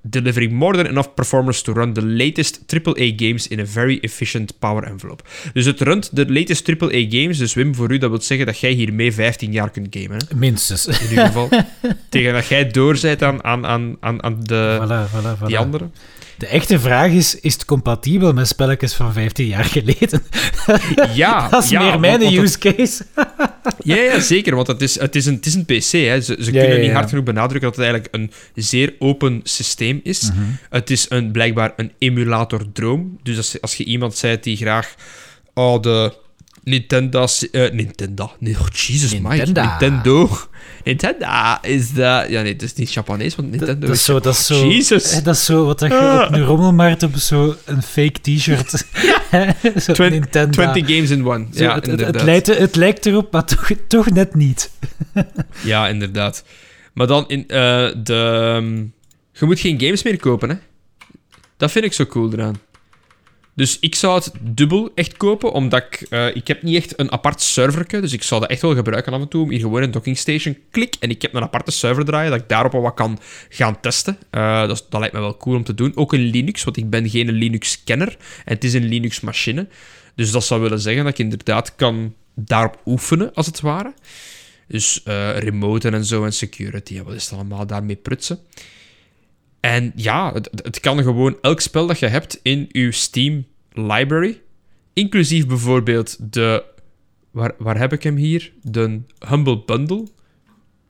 delivering more than enough performance to run the latest AAA games in a very efficient power envelope. Dus het runt de latest AAA games. Dus Wim, voor u, dat wil zeggen dat jij hiermee 15 jaar kunt gamen. Hè? Minstens. In ieder geval. Tegen dat jij doorzet aan, aan, aan, aan de, voilà, voilà, voilà. die anderen. De echte vraag is, is het compatibel met spelletjes van 15 jaar geleden? Ja, dat is ja, meer mijn want, want use case. ja, ja, zeker, want het is, het is, een, het is een PC. Hè. Ze, ze Ja, kunnen niet hard genoeg benadrukken dat het eigenlijk een zeer open systeem is. Mhm. Het is een, blijkbaar een emulator-droom. Dus als, als je iemand zei die graag oh, de Nintendo... eh Nintendo. Nee, oh, Jesus, Mike. Nintendo. Nintendo. Nintendo is de... Ja, nee, het is niet Japanees, want Dat, Nintendo dat is zo, dat is zo, Jesus. dat is zo wat dat je op een rommelmarkt op zo een fake t-shirt. zo Twen- Nintendo. 20 games in one. Zo, ja, het, het, inderdaad. het, lijkt, het lijkt erop, maar toch, toch net niet. Ja, inderdaad. Maar dan in eh, de... ehm, je moet geen games meer kopen, hè. Dat vind ik zo cool eraan. Dus ik zou het dubbel echt kopen, omdat ik... eh, ik heb niet echt een apart serverke, dus ik zou dat echt wel gebruiken af en toe, om hier gewoon een docking station klik, en ik heb een aparte server draaien, dat ik daarop al wat kan gaan testen. Eh, dat, lijkt me wel cool om te doen. Ook in Linux, want ik ben geen Linux-kenner, en het is een Linux-machine. Dus dat zou willen zeggen dat ik inderdaad kan daarop oefenen, als het ware. Dus eh remoten en zo en security en wat is het allemaal daarmee prutsen. En ja, het, het kan gewoon elk spel dat je hebt in je Steam library, inclusief bijvoorbeeld de. Waar, waar heb ik hem hier? De Humble Bundle,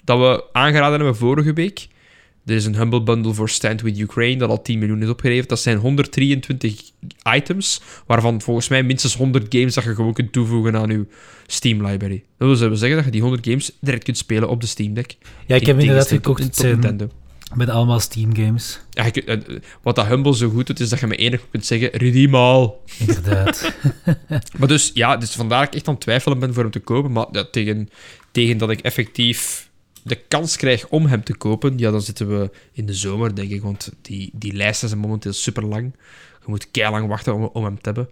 dat we aangeraden hebben vorige week. Er is een Humble Bundle voor Stand With Ukraine, dat al 10 miljoen is opgeleverd. Dat zijn 123 items, waarvan volgens mij minstens 100 games dat je gewoon kunt toevoegen aan je Steam library. Dat wil zeggen dat je die 100 games direct kunt spelen op de Steam Deck. Ja, ik heb inderdaad gekocht. Het. Met allemaal Steam games. Ja, je eh, wat dat Humble zo goed doet, is dat je met enig kunt zeggen, redeem all. Inderdaad. Maar dus, ja, dus vandaar dat ik echt aan het twijfelen ben voor hem te kopen. Maar ja, tegen, tegen dat ik effectief de kans krijg om hem te kopen, ja, dan zitten we in de zomer, denk ik. Want die, die lijsten zijn momenteel super lang. Je moet lang wachten om, om hem te hebben.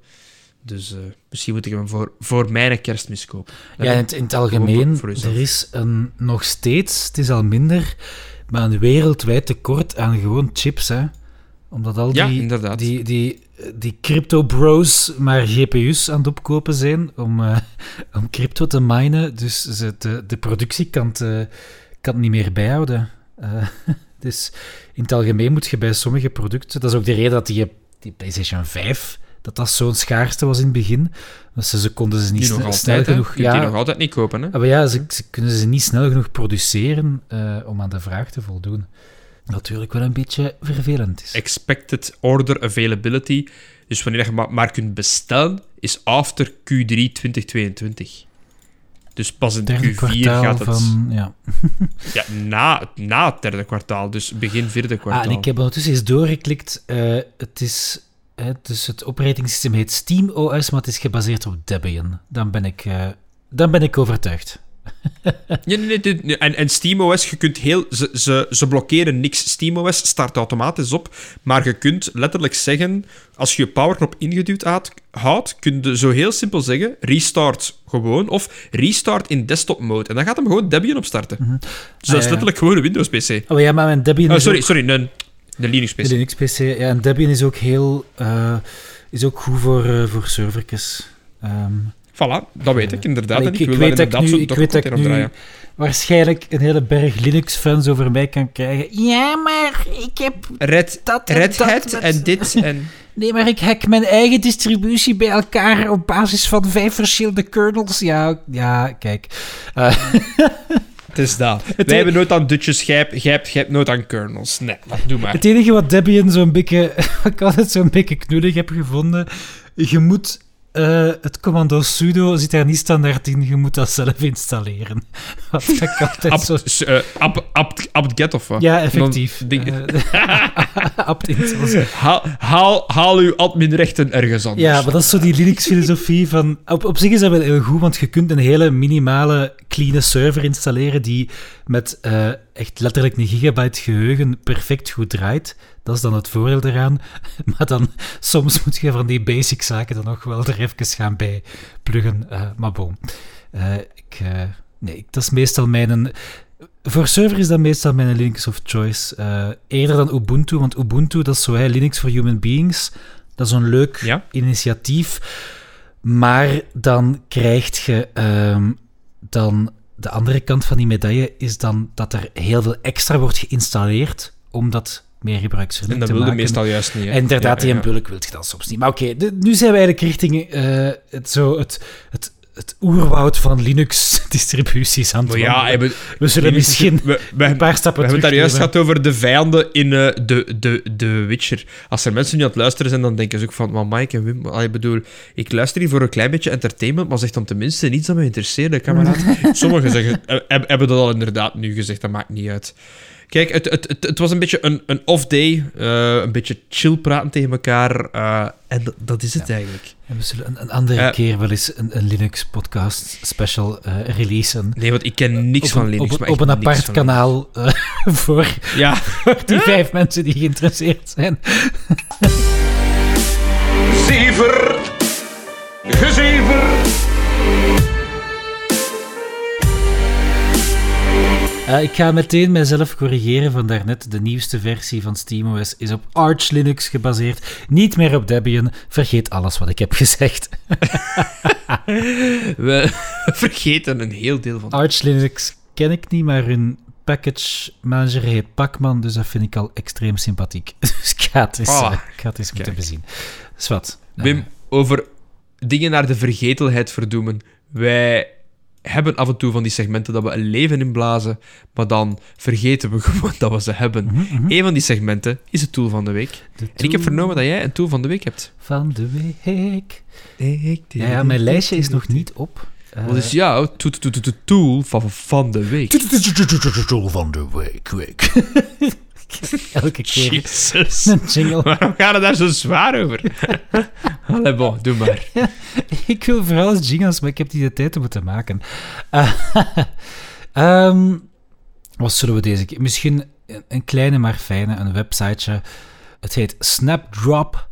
Dus eh, misschien moet ik hem voor, voor mijn kerstmis kopen. Ja, in het, in het algemeen, er is een, nog steeds, het is al minder, maar een wereldwijd tekort aan gewoon chips, hè. Omdat al die, die, die, die crypto-bros maar GPU's aan het opkopen zijn om, eh, om crypto te minen. Dus ze, de, de productie kan het, eh, kan het niet meer bijhouden. Eh, dus in het algemeen moet je bij sommige producten... Dat is ook de reden dat die, die PlayStation 5... Dat dat zo'n schaarste was in het begin. Dus ze, ze konden ze niet Die nog sne- altijd, snel hè. genoeg... Je kunt die nog altijd niet kopen, hè. Ah, maar ja, ze, ze kunnen ze niet snel genoeg produceren eh, om aan de vraag te voldoen. Natuurlijk wel een beetje vervelend is. Expected order availability. Dus wanneer je maar, maar kunt bestellen, is after Q3 2022. Dus pas in Derde Q4 kwartaal gaat het... van... Ja. Ja, na, na het derde kwartaal. Dus begin vierde kwartaal. Ah, en ik heb ondertussen eens doorgeklikt. eh, het is... dus het operatingsysteem heet SteamOS, maar het is gebaseerd op Debian. Dan ben ik, eh, dan ben ik overtuigd. Nee, nee, nee. En, en SteamOS, je kunt heel... Ze, ze, ze blokkeren niks. SteamOS start automatisch op, maar je kunt letterlijk zeggen... Als je je powerknop ingeduwd houdt, kun je zo heel simpel zeggen... Restart gewoon, of restart in desktop mode. En dan gaat hem gewoon Debian opstarten. Dus dat Ah, ja, is ja. letterlijk gewoon een Windows-PC. Oh ja, maar mijn Debian Oh, sorry, ook... sorry, een, een Linux-PC. De Linux-PC. Ja, en Debian is ook heel... eh, is ook goed voor, eh, voor servertjes. Ehm, Voilà, dat weet ik inderdaad. Allee, en ik- ik, ik wil weet dat ik inderdaad nu- ik weet dat ik document nu- waarschijnlijk een hele berg Linux-fans over mij kan krijgen. Ja, maar ik heb Red, dat en Red dat Hat met- en dit en... Nee, maar ik hack mijn eigen distributie bij elkaar op basis van vijf verschillende kernels. Ja, ja kijk. Eh, Het is dat. Het- Wij hebben nooit aan dutjes, jij hebt, jij hebt, jij hebt nooit aan kernels. Nee, doe maar. het enige wat Debian zo'n beetje, wat ik altijd zo'n beetje knullig heb gevonden, je moet eh, het commando sudo zit daar niet standaard in. Je moet dat zelf installeren. Wat ik altijd Apt, zo... s- eh, apt, apt, apt-get of wat? Ja, effectief. Ding- Eh, apt haal, haal, haal uw adminrechten ergens anders. Ja, maar dat is zo die Linux-filosofie van... Op, op zich is dat wel heel goed, want je kunt een hele minimale, clean server installeren die met echt letterlijk een gigabyte geheugen perfect goed draait. Dat is dan het voordeel eraan. Maar dan, soms moet je van die basic zaken dan nog wel er even gaan bij pluggen. Eh, maar bon. Eh, ik, eh, nee, dat is meestal mijn... Voor server is dat meestal mijn Linux of choice. Eerder dan Ubuntu, want Ubuntu, dat is zo, hè, Linux for Human Beings. Dat is zo'n leuk Ja. initiatief. Maar dan krijg je ehm, dan de andere kant van die medaille is dan dat er heel veel extra wordt geïnstalleerd om dat meer En gebruiksvriendelijk dat te wilde maken. meestal juist niet. hè. En inderdaad, Ja, die ja, een bulk wilt je dan soms niet. Maar oké, nu zijn we eigenlijk richting eh, het, zo het, het, het oerwoud van Linux-distributies aan het Maar ja, hebben- We zullen Linux- misschien we, we, een paar stappen We hebben het daar juist gehad over de vijanden in eh, de, de, de Witcher. Als er mensen nu aan het luisteren zijn, dan denken ze ook van... Maar Mike en Wim... allee, Ik bedoel, ik luister hier voor een klein beetje entertainment, maar zeg dan tenminste niets dat me interesseert, kameraad. Sommigen zeggen, eh, heb- hebben dat al inderdaad nu gezegd, dat maakt niet uit. Kijk, het, het, het, het was een beetje een, een off-day. eh, een beetje chill praten tegen elkaar. eh, en dat, is het eigenlijk. En we zullen een, een andere Eh, keer wel eens een, een Linux-podcast special eh, releasen. Nee, want ik ken niks van Linux. Op, maar op een apart kanaal eh, voor. Ja, voor die vijf mensen die geïnteresseerd zijn. Zever, gezever. Eh, ik ga meteen mijzelf corrigeren van daarnet. De nieuwste versie van SteamOS is op Arch Linux gebaseerd. Niet meer op Debian. Vergeet alles wat ik heb gezegd. we vergeten een heel deel van Arch Linux ken ik niet, maar hun package manager heet Pacman, dus dat vind ik al extreem sympathiek. Dus ik ga het eens, eh, ik ga het eens moeten bezien. Dus wat? Wim, over dingen naar de vergetelheid verdoemen. Wij hebben af en toe van die segmenten dat we een leven inblazen, maar dan vergeten we gewoon dat we ze hebben. Mhm. Een van die segmenten is het tool van de week. De En ik heb vernomen dat jij een tool van de week hebt. Van de week. Ja, ja, mijn lijstje is nog niet op. Eh, Wat is jouw to- to- to- to- tool van, van de week? Tool van de week. week. Elke keer Jezus. een jingle. Waarom gaat het daar zo zwaar over? Allee, bon, doe maar. Ik wil vooral jingles, maar ik heb die de tijd te moeten maken. Eh, ehm, wat zullen we deze keer? Misschien een, kleine maar fijne, een websiteje. Het heet Snapdrop.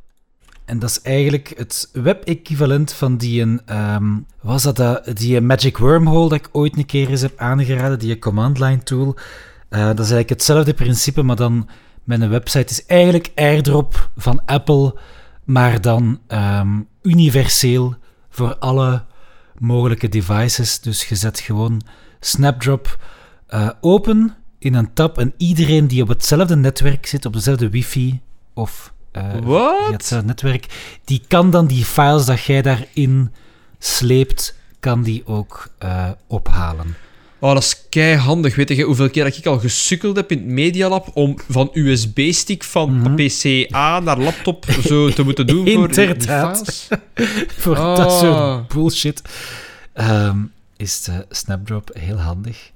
En dat is eigenlijk het web-equivalent van die een... ehm, was dat, dat die Magic Wormhole dat ik ooit een keer eens heb aangeraden, die command line tool. Eh, dat is eigenlijk hetzelfde principe, maar dan met een website. Het is eigenlijk AirDrop van Apple, maar dan ehm, universeel voor alle mogelijke devices. Dus je zet gewoon Snapdrop eh, open in een tab en iedereen die op hetzelfde netwerk zit, op dezelfde wifi of via hetzelfde netwerk, die kan dan die files dat jij daarin sleept, kan die ook ophalen. Oh, dat is keihandig. Weet je hoeveel keer dat ik al gesukkeld heb in het Medialab om van USB-stick van Mhm. PC-A naar laptop zo te moeten doen voor Inderdaad. files? Voor Oh. dat soort bullshit ehm, is de Snapdrop heel handig.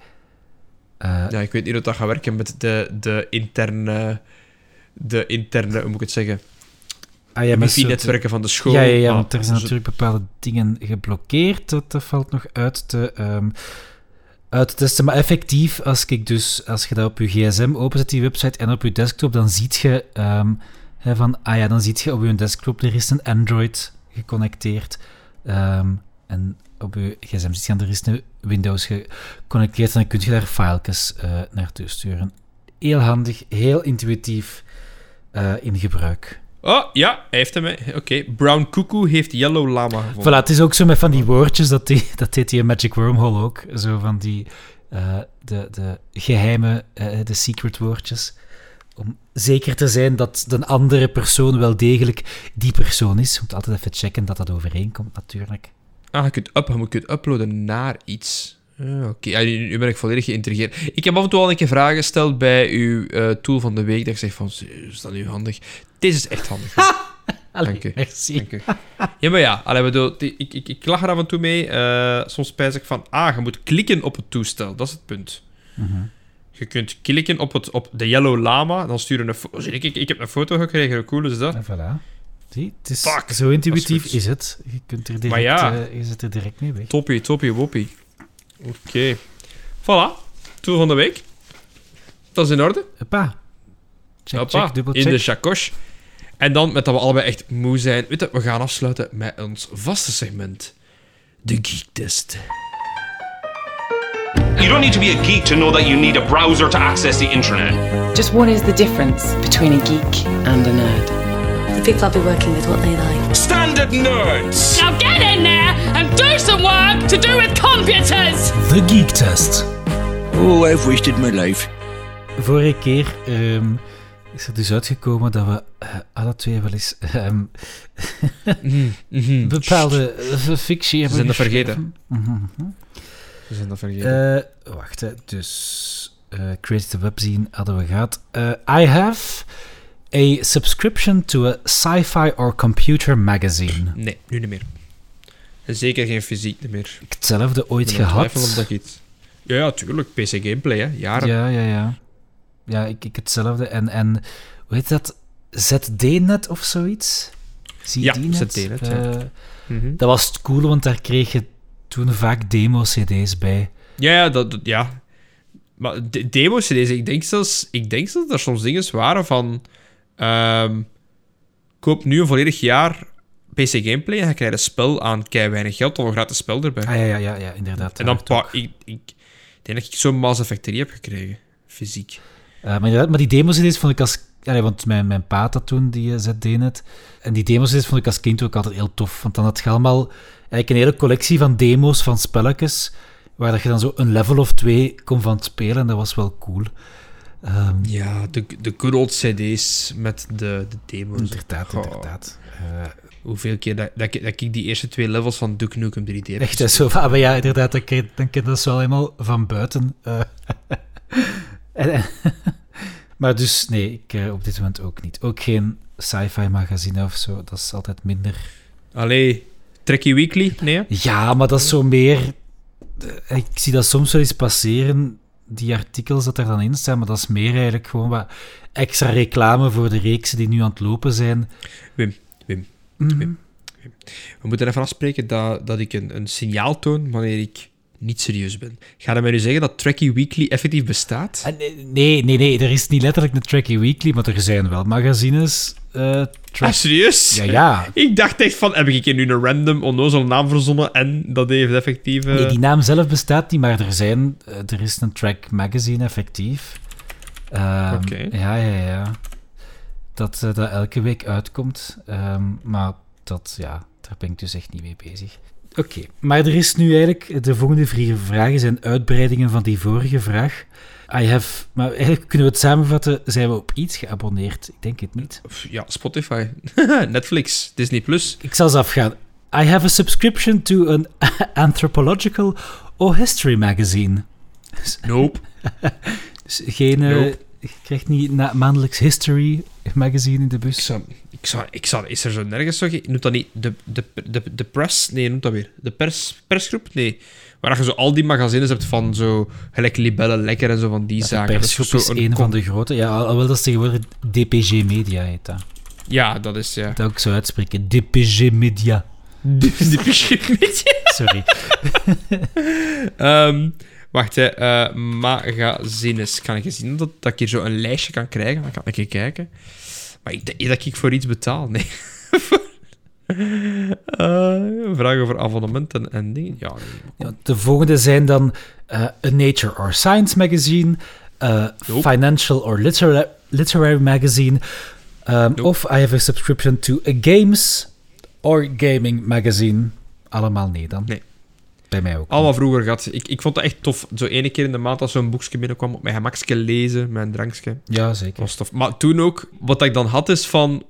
Eh, Ja, ik weet niet hoe dat gaat werken met de, de interne... De interne, hoe moet ik het zeggen? ah, ja, Wifi-netwerken van de school. Ja, ja, ja, Ah, want er zijn zo- natuurlijk bepaalde dingen geblokkeerd. Dat, dat valt nog uit te, ehm, uit te testen. Maar effectief, als, ik dus, als je dat op je gsm openzet, die website, en op je desktop, dan ziet je ehm, hè, van, ah ja, dan ziet je op je desktop, er is een Android geconnecteerd. Ehm, en op je gsm ziet je, er is een Windows geconnecteerd. En dan kun je daar files eh naartoe sturen. Heel handig, heel intuïtief eh, in gebruik. Oh, ja, hij heeft hem. Oké, Brown Cuckoo heeft Yellow Lama gevonden. Voilà, het is ook zo met van die woordjes, dat, die, dat deed die Magic Wormhole ook. Zo van die, eh, de, de geheime, eh, de secret woordjes. Om zeker te zijn dat de andere persoon wel degelijk die persoon is. Je moet altijd even checken dat dat overeenkomt, natuurlijk. Ah, je kunt, up, je moet het uploaden naar iets. Ah, Oké, ja, nu, nu ben ik volledig geïntrigeerd. Ik heb af en toe al een keer vragen gesteld bij uw eh, tool van de week. Dat ik zeg van, is dat nu handig? Deze is echt handig. Allee, Dank u. merci. Dank u. Ja, maar ja, allee, bedoel, ik, ik, ik lach er af en toe mee. Eh, soms spijs ik van, ah, je moet klikken op het toestel. Dat is het punt. Mhm. Je kunt klikken op, het, op de Yellow Lama, dan stuur je een foto. Ik, ik, ik heb een foto gekregen, hoe cool is dat? En voilà. Zie, het is Fuck, zo intuïtief is het. Je, kunt er direct, Maar ja. eh, je zit er direct mee weg. Toppie, toppie, woppie. Oké. Voilà, tool van de week. Dat is in orde. Hoppa. Check, Hoppa, check, dubbel in check. de chakosh. En dan, met dat we allebei echt moe zijn, weet je, we gaan afsluiten met ons vaste segment. De Geek Test. You don't need to be a geek to know that you need a browser to access the internet. Just what is the difference between a geek and a nerd? The people I'll be working with, what they like. Standard nerds! Now get in there and do some work to do with computers! The Geek Test. Oh, I've wasted my life. Vorige keer ehm, is er dus uitgekomen dat we eh, alle twee wel eens ehm, bepaalde eh, fictie hebben zijn dat geschreven. We zijn dat vergeten. Eh, wacht, hè. dus eh Creative Webzine hadden we gehad. Eh, I have a subscription to a sci-fi or computer magazine. nee, nu niet meer. En zeker geen fysiek meer. Ik hetzelfde ooit Ik gehad. twijfelen of dat iets... Ja, ja, tuurlijk. PC Gameplay, hè. Jaren. Ja, ja, ja. Ja, ik, ik hetzelfde. En, en hoe heet dat? ZDNet of zoiets? Ja, ZDNet? Ja. Eh, Mhm. Dat was het coole, want daar kreeg je toen vaak demo-cd's bij. Ja, ja, dat, dat- ja. Maar de, demo CD's, ik denk zelfs, ik denk zelfs dat er soms dingen waren van... ehm, koop nu een volledig jaar PC Gameplay en je krijgt een spel aan kei weinig geld of een gratis spel erbij. Ah ja, ja, ja, ja inderdaad. en dan, pa, ook. ik, ik denk dat ik zo'n Mass Effect 3 heb gekregen. Fysiek. Eh, maar, inderdaad, maar die demo-cd's vond ik als... Allee, want mijn, mijn pa dat toen, die uh, ZDNet. En die demo-cd's vond ik als kind ook altijd heel tof. Want dan had je allemaal eigenlijk een hele collectie van demo's van spelletjes, waar dat je dan zo een level of twee kon van spelen. En dat was wel cool. Ehm, Ja, de, de good old CD's met de, de demo's. inderdaad, inderdaad. Eh, Hoeveel keer dat, dat, ik, dat ik die eerste twee levels van Duke Nukem 3D heb Echt, zo van, maar ja, inderdaad, dan ken, dan ken je dat zo helemaal van buiten. eh. Maar dus, nee, ik eh, op dit moment ook niet. Ook geen sci-fi magazine of zo, dat is altijd minder. Allee, Trekkie Weekly? Nee? Ja, maar dat is zo meer... eh, Ik zie dat soms wel eens passeren, die artikels dat er dan in staan, maar dat is meer eigenlijk gewoon wat extra reclame voor de reeksen die nu aan het lopen zijn. Wim, Wim, Mhm. Wim. We moeten even afspreken dat, dat ik een, een signaal toon wanneer ik niet serieus ben. Ga je mij nu zeggen dat Trekkie Weekly effectief bestaat? Ah, nee, nee, nee, er is niet letterlijk een Trekkie Weekly, maar er zijn wel magazines. eh Ah, serieus? Ja, ja. Ik dacht echt van, heb ik hier nu een random onnozel naam verzonnen en dat heeft effectief... eh, Nee, die naam zelf bestaat niet, maar er, zijn, eh, er is een track magazine effectief. Ehm, Oké. Ja, ja, ja. Dat, eh, dat elke week uitkomt. Ehm, maar dat, ja, daar ben ik dus echt niet mee bezig. Oké, maar er is nu eigenlijk... De volgende vier vragen zijn uitbreidingen van die vorige vraag. I have... Maar eigenlijk kunnen we het samenvatten. Zijn we op iets geabonneerd? Ik denk het niet. Ja, Spotify. Netflix. Disney+. Plus. Ik zal eens afgaan. I have a subscription to an anthropological or history magazine. Nope. Dus geen... eh, Nope. Je krijgt niet maandelijks history magazine in de Ik bus. zou, ik zou, ik zou, is er zo nergens zo... Noemt dat niet de, de, de, de press? Nee, noemt dat weer. De pers, persgroep? Nee. Waar je zo al die magazines hebt van zo... Gelijk Libelle Lekker en zo van die De zaken. Dat persgroep zo is een van de grote. Ja, al- alhoewel dat is tegenwoordig DPG Media heet dat. Ja, dat is... Ja. Dat ook zo uitspreken. DPG Media. Die beetje. Sorry. Ehm, wacht, hè. eh magazines. Kan ik zien dat, dat ik hier zo een lijstje kan krijgen? Dan kan ik even kijken. Maar ik denk dat ik voor iets betaal, nee. Eh, vragen over abonnementen en dingen. Ja, nee. Ja, de volgende zijn dan eh, A Nature or Science magazine, Nope. Financial or litera- Literary magazine, of I have a subscription to a Games or Gaming magazine. Allemaal nee dan. Nee. Bij mij ook. Allemaal vroeger gehad. Ik, ik vond het echt tof. Zo ene keer in de maand als zo'n boekje binnenkwam, op mijn gemakje lezen, mijn drankje. Ja, zeker. was tof. Maar toen ook, wat ik dan had is van...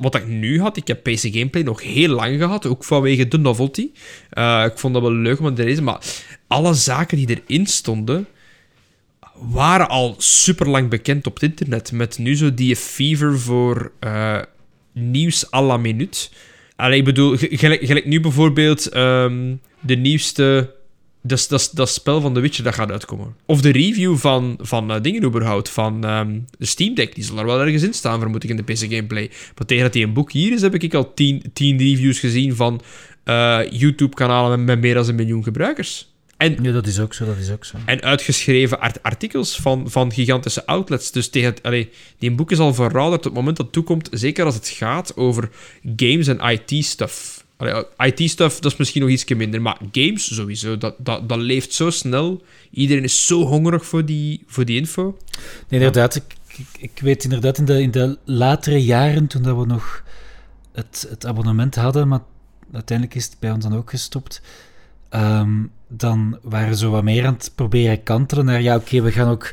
Wat ik nu had, ik heb PC Gameplay nog heel lang gehad, ook vanwege de novelty. Eh, ik vond dat wel leuk om te lezen, maar alle zaken die erin stonden, waren al super lang bekend op het internet. Met nu zo die fever voor eh, nieuws à la minuut. Allee, ik bedoel, ge- gelijk, gelijk nu bijvoorbeeld ehm, de nieuwste... Dat, dat, dat spel van The Witcher dat gaat uitkomen. Of de review van, van eh, dingen überhaupt, van ehm, de Steam Deck. Die zal er wel ergens in staan, vermoed ik, in de PC Gameplay. Maar tegen dat die een boek hier is, heb ik al tien, tien reviews gezien van eh, YouTube-kanalen met, met meer dan een miljoen gebruikers. En Ja, dat is ook zo, dat is ook zo. en uitgeschreven art- artikels van, van gigantische outlets. Dus tegen het, allee, die boek is al verouderd op het moment dat het toekomt. Zeker als het gaat over games en IT-stuff. IT-stuff, dat is misschien nog iets minder. Maar games sowieso, dat, dat, dat leeft zo snel. Iedereen is zo hongerig voor die, voor die info. Nee, inderdaad. Ik, ik, weet inderdaad in de, in de latere jaren, toen dat we nog het, het abonnement hadden, maar uiteindelijk is het bij ons dan ook gestopt, ehm, dan waren zo wat meer aan het proberen kantelen naar, ja, oké, we gaan ook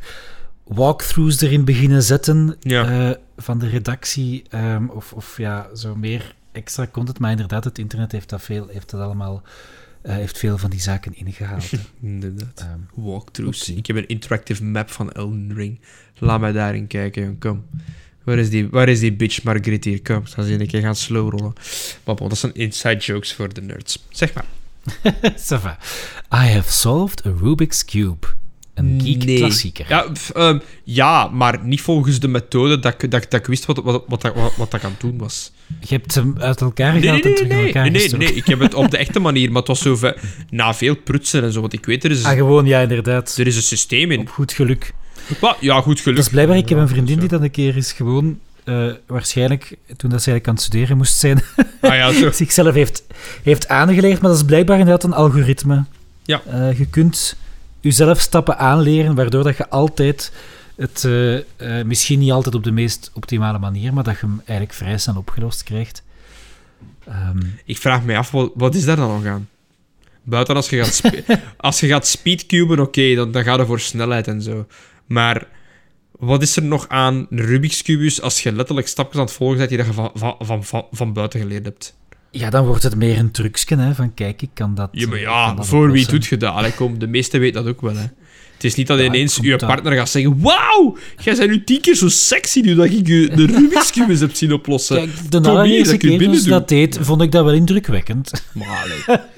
walkthroughs erin beginnen zetten Ja. eh, van de redactie, ehm, of, of ja, zo meer extra content. Maar inderdaad, het internet heeft dat, veel, heeft dat allemaal, eh, heeft veel van die zaken ingehaald. Inderdaad. Ehm, Walkthroughs. Ik heb een interactive map van Elden Ring. Laat mij daarin kijken, kom. Waar is die, waar is die bitch Margriet hier? Kom, zal ze een keer gaan slowrollen. Maar bon, dat zijn inside jokes voor de nerds. Zeg maar. Ça va. I have solved a Rubik's Cube. Een geek Nee. klassieker. Ja, ehm, ja, maar niet volgens de methode dat ik, dat, dat ik wist wat, wat, wat, dat- wat, wat dat aan het doen was. Je hebt hem uit elkaar Nee, gehaald nee, en nee, terug in nee, elkaar nee, nee, gestoken. nee, ik heb het op de echte manier, maar het was zo na veel prutsen en zo. Want ik weet, er is, Ah, gewoon, ja, inderdaad. er is een systeem in. Op goed geluk. Maar, ja, goed geluk. Dat is blijkbaar, ik heb een vriendin die dan een keer is gewoon, eh, waarschijnlijk, toen dat ze eigenlijk aan het studeren moest zijn, Ah ja, zo. zichzelf heeft, heeft aangeleerd. Maar dat is blijkbaar inderdaad een algoritme. Ja. Eh, je kunt jezelf stappen aanleren, waardoor dat je altijd het, eh, eh, misschien niet altijd op de meest optimale manier, maar dat je hem eigenlijk vrij snel opgelost krijgt. Ehm, Ik vraag me af, wat, wat is daar dan nog aan? Buiten als je gaat, spe- als je gaat speedcuben, oké, dan, dan gaat het voor snelheid en zo. Maar wat is er nog aan Rubik's Cubus als je letterlijk stapjes aan het volgen bent die dat je van, van, van, van, van buiten geleerd hebt? Ja, dan wordt het meer een trucsje, hè, van kijk, ik kan dat... Ja, maar eh, ja, voor wie doet je dat? Allee, kom, de meeste weten dat ook wel, hè. Het is niet dat Ja, ineens je partner gaat zeggen Wauw, jij bent nu tien keer zo sexy nu dat ik je de Rubik's Cubus heb zien oplossen. Kijk, de allereerste dat ik je keer dat deed, vond ik dat wel indrukwekkend. Maar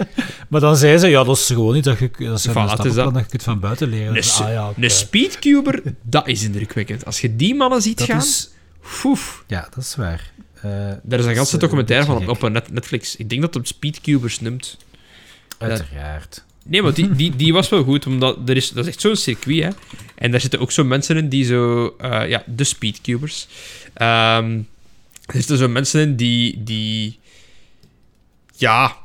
Maar dan zei ze, ja, dat is gewoon niet dat je... Dat is Voilà, dat. dat je het van buiten leren. een, ah, ja, een speedcuber, dat is indrukwekkend. Als je die mannen ziet Dat gaan, is... Ja, dat is waar. Eh, Daar is een ganse eh, documentaire van op, net- Netflix. Ik denk dat het Speedcubers noemt. Uiteraard. Nee, maar die, die, die was wel goed, omdat er is, dat is echt zo'n circuit, hè. En daar zitten ook zo mensen in die zo... eh, ja, de Speedcubers. Ehm er zitten zo mensen in die... die ja...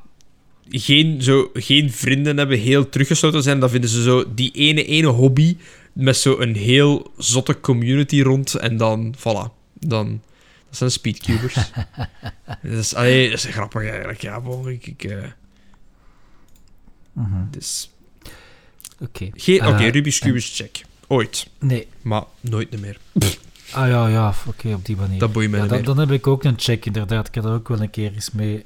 Geen, zo, geen vrienden hebben, heel teruggesloten zijn. Dan vinden ze zo die ene, ene hobby met zo een heel zotte community rond. En dan, voilà. Dan... Dat zijn speedcubers. dat, is, allee, dat is grappig eigenlijk. Ja, bon, ik... ik eh, Mhm. dus... Oké. Geen, Oké, Eh, Rubik's check. Ooit. Nee. Maar nooit meer. Ah ja, ja, oké, op die manier. Dat boeit mij Ja, dan, heb ik ook een check, inderdaad. Ik had er ook wel een keer eens mee...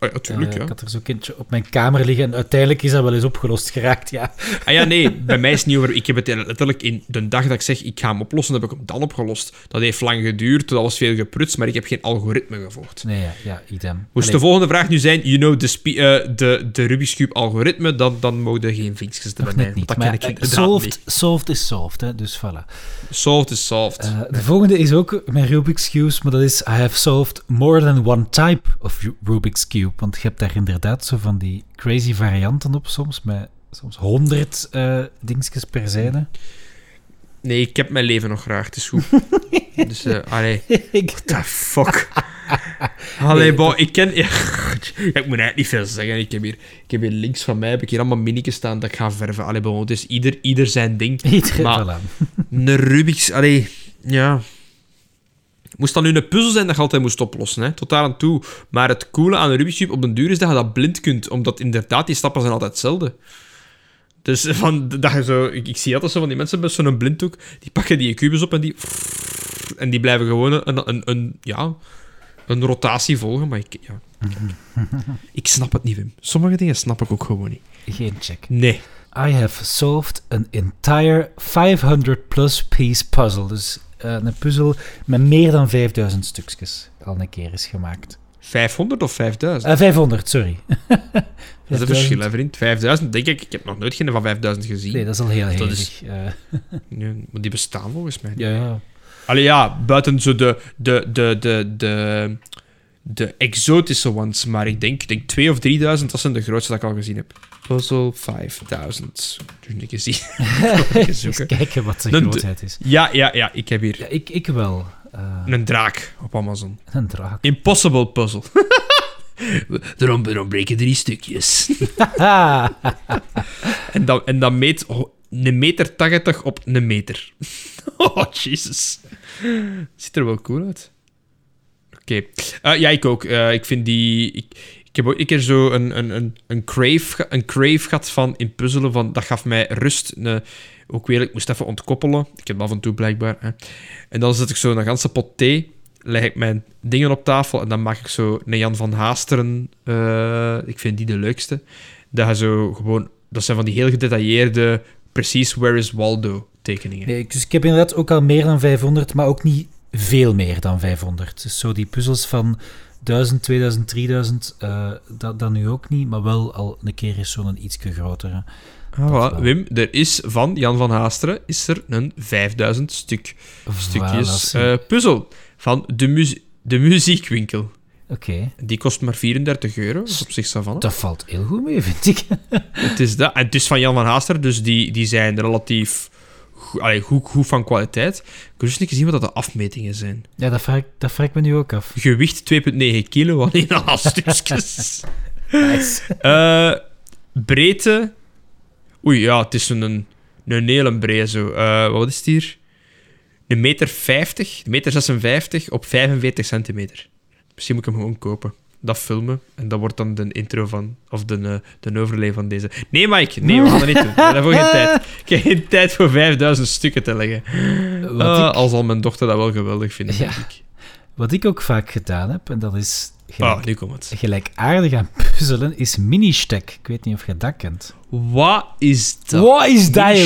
Oh, ja, tuurlijk, eh, ja. Ik had er zo'n kindje op mijn kamer liggen en uiteindelijk is dat wel eens opgelost geraakt, ja. Ah ja, nee, bij mij is het niet over... Ik heb het letterlijk in de dag dat ik zeg, ik ga hem oplossen, heb ik hem dan opgelost. Dat heeft lang geduurd, dat was veel geprutst, maar ik heb geen algoritme gevolgd. Nee, ja, ja idem. Moest de volgende vraag nu zijn, you know, de, spe- eh, de, de Rubik's Cube algoritme, dan, dan mogen er geen vinkjes erbij. net niet. Dat Maar ik eh, solved, niet. solved is solved, hè, dus voilà. Solved is solved. Eh, de volgende is ook mijn Rubik's Cube, maar dat is I have solved more than one type of Ru- Rubik's Cube. Want je hebt daar inderdaad zo van die crazy varianten op soms, met soms honderd eh dingetjes per zijde. nee, ik heb mijn leven nog graag, het is goed. dus, allee... Ik- the fuck? Allee, Nee, bo, ik ken... Ja, ik moet eigenlijk niet veel zeggen. Ik heb hier, ik heb hier links van mij heb ik hier allemaal minnetjes staan dat ik ga verven. Allee, bo, het is ieder, ieder zijn ding. Iedereen, Maar- voilà. Een Rubik's... Allee, ja... Moest dan nu een puzzel zijn dat je altijd moest oplossen, hè? tot daar aan toe. Maar het coole aan een Rubik's Cube op den duur is dat je dat blind kunt, omdat inderdaad die stappen zijn altijd hetzelfde. Dus van, dat je zo, ik, ik zie altijd zo van die mensen met zo'n blinddoek, die pakken die kubus op en die... En die blijven gewoon een, een, een, ja, een rotatie volgen, maar ik, ja, ik, snap het niet, Wim. Sommige dingen snap ik ook gewoon niet. Geen check. Nee. I have solved an entire 500 plus piece puzzle. Dus een puzzel met meer dan 5000 stukjes al een keer is gemaakt. 500 of 5000? Eh 500, sorry. dat is een 5000. verschil, hè, vriend. 5000, denk ik. Ik heb nog nooit geen van 5000 gezien. Nee, dat is al heel Dat heilig. is- Eh, Nee, maar die bestaan volgens mij. niet. ja, ja. Allee, ja, buiten zo de, de, de, de, de, de exotische ones. Maar ik denk, ik denk 2 of 3000, dat zijn de grootste dat ik al gezien heb. Puzzle 5000. Dus zien. Even Eens zoeken. kijken wat de- grootheid is. Ja, ja, ja, ik heb hier Ja, ik, ik wel. Eh, een draak op Amazon. een draak. Impossible puzzle. Daarom, daarom breken drie stukjes. En dan, en dan meet een meter 80 op een meter. Oh, Jesus. Ziet er wel cool uit. Eh, ja, ik ook. Eh, ik vind die... Ik, ik heb ook een keer zo een, een, een, een, crave, een crave gehad van in puzzelen. Van, dat gaf mij rust. Ook weer, ik moest even ontkoppelen. Ik heb af en toe blijkbaar. Hè. En dan zet ik zo een ganse pot thee. Leg ik mijn dingen op tafel. En dan maak ik zo een Jan van Haasteren. eh, ik vind die de leukste. Dat zo gewoon... Dat zijn van die heel gedetailleerde... Precies, where is Waldo tekeningen. nee, dus ik heb inderdaad ook al meer dan 500, maar ook niet veel meer dan 500. Dus zo die puzzels van 1000, 2000, 3000, eh, dat, dat nu ook niet, maar wel al een keer is zo'n ietsje grotere. Ah. Wim, er is van Jan van Haasteren is er een 5000 stuk, stukjes Voilà, eh, puzzel van de, muzie- de muziekwinkel. Oké, Die kost maar 34 euro. Dat is op zich dat valt heel goed mee, vind ik. Het is dat. En het is van Jan van Haasteren, dus die, die zijn relatief goed, allee, goed, goed van kwaliteit. Ik wil eens niet zien wat dat de afmetingen zijn. Ja, dat vraag, ik- dat vraag ik me nu ook af. Gewicht 2,9 kilo, alleen al stukjes. Nice. Eh, breedte. Oei, ja, het is een, een hele breed zo. Eh, wat is het hier? Een meter 50, een meter 56 op 45 centimeter. Misschien moet ik hem gewoon kopen. Dat filmen en dat wordt dan de intro van, of de, eh, de overlay van deze. Nee, Mike, nee, we gaan dat niet doen. We hebben geen tijd. Ik heb geen tijd voor 5000 stukken te leggen. Ik- al zal mijn dochter dat wel geweldig vinden, Ja. denk ik. Wat ik ook vaak gedaan heb, en dat is gelijk, Ah, nu komt het. gelijkaardig aan puzzelen, is mini-stek. Ik weet niet of je dat kent. Wat is dat? Wat is dat?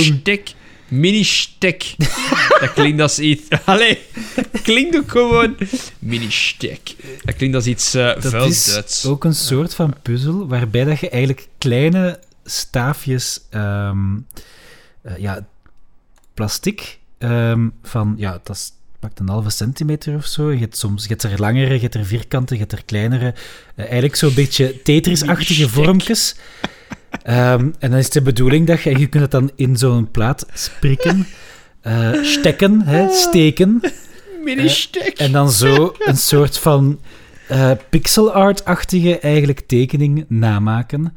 Mini-stek. Dat klinkt als iets... Allee, klinkt ook gewoon... Mini-stek. Dat klinkt als iets eh Dat is Duits. ook een soort van puzzel waarbij dat je eigenlijk kleine staafjes, eh, ja, plastic ehm, van, ja, dat is, pakt een halve centimeter of zo. Je hebt soms, je hebt er langere, je hebt er vierkante, je hebt er kleinere. Eh, eigenlijk zo'n beetje Tetris-achtige Mini-stek. Ehm, en dan is de bedoeling dat je, je kunt het dan in zo'n plaat sprikken, eh, stekken, hè, steken. Mini-stek. En dan zo een soort van eh, pixel art-achtige eigenlijk tekening namaken.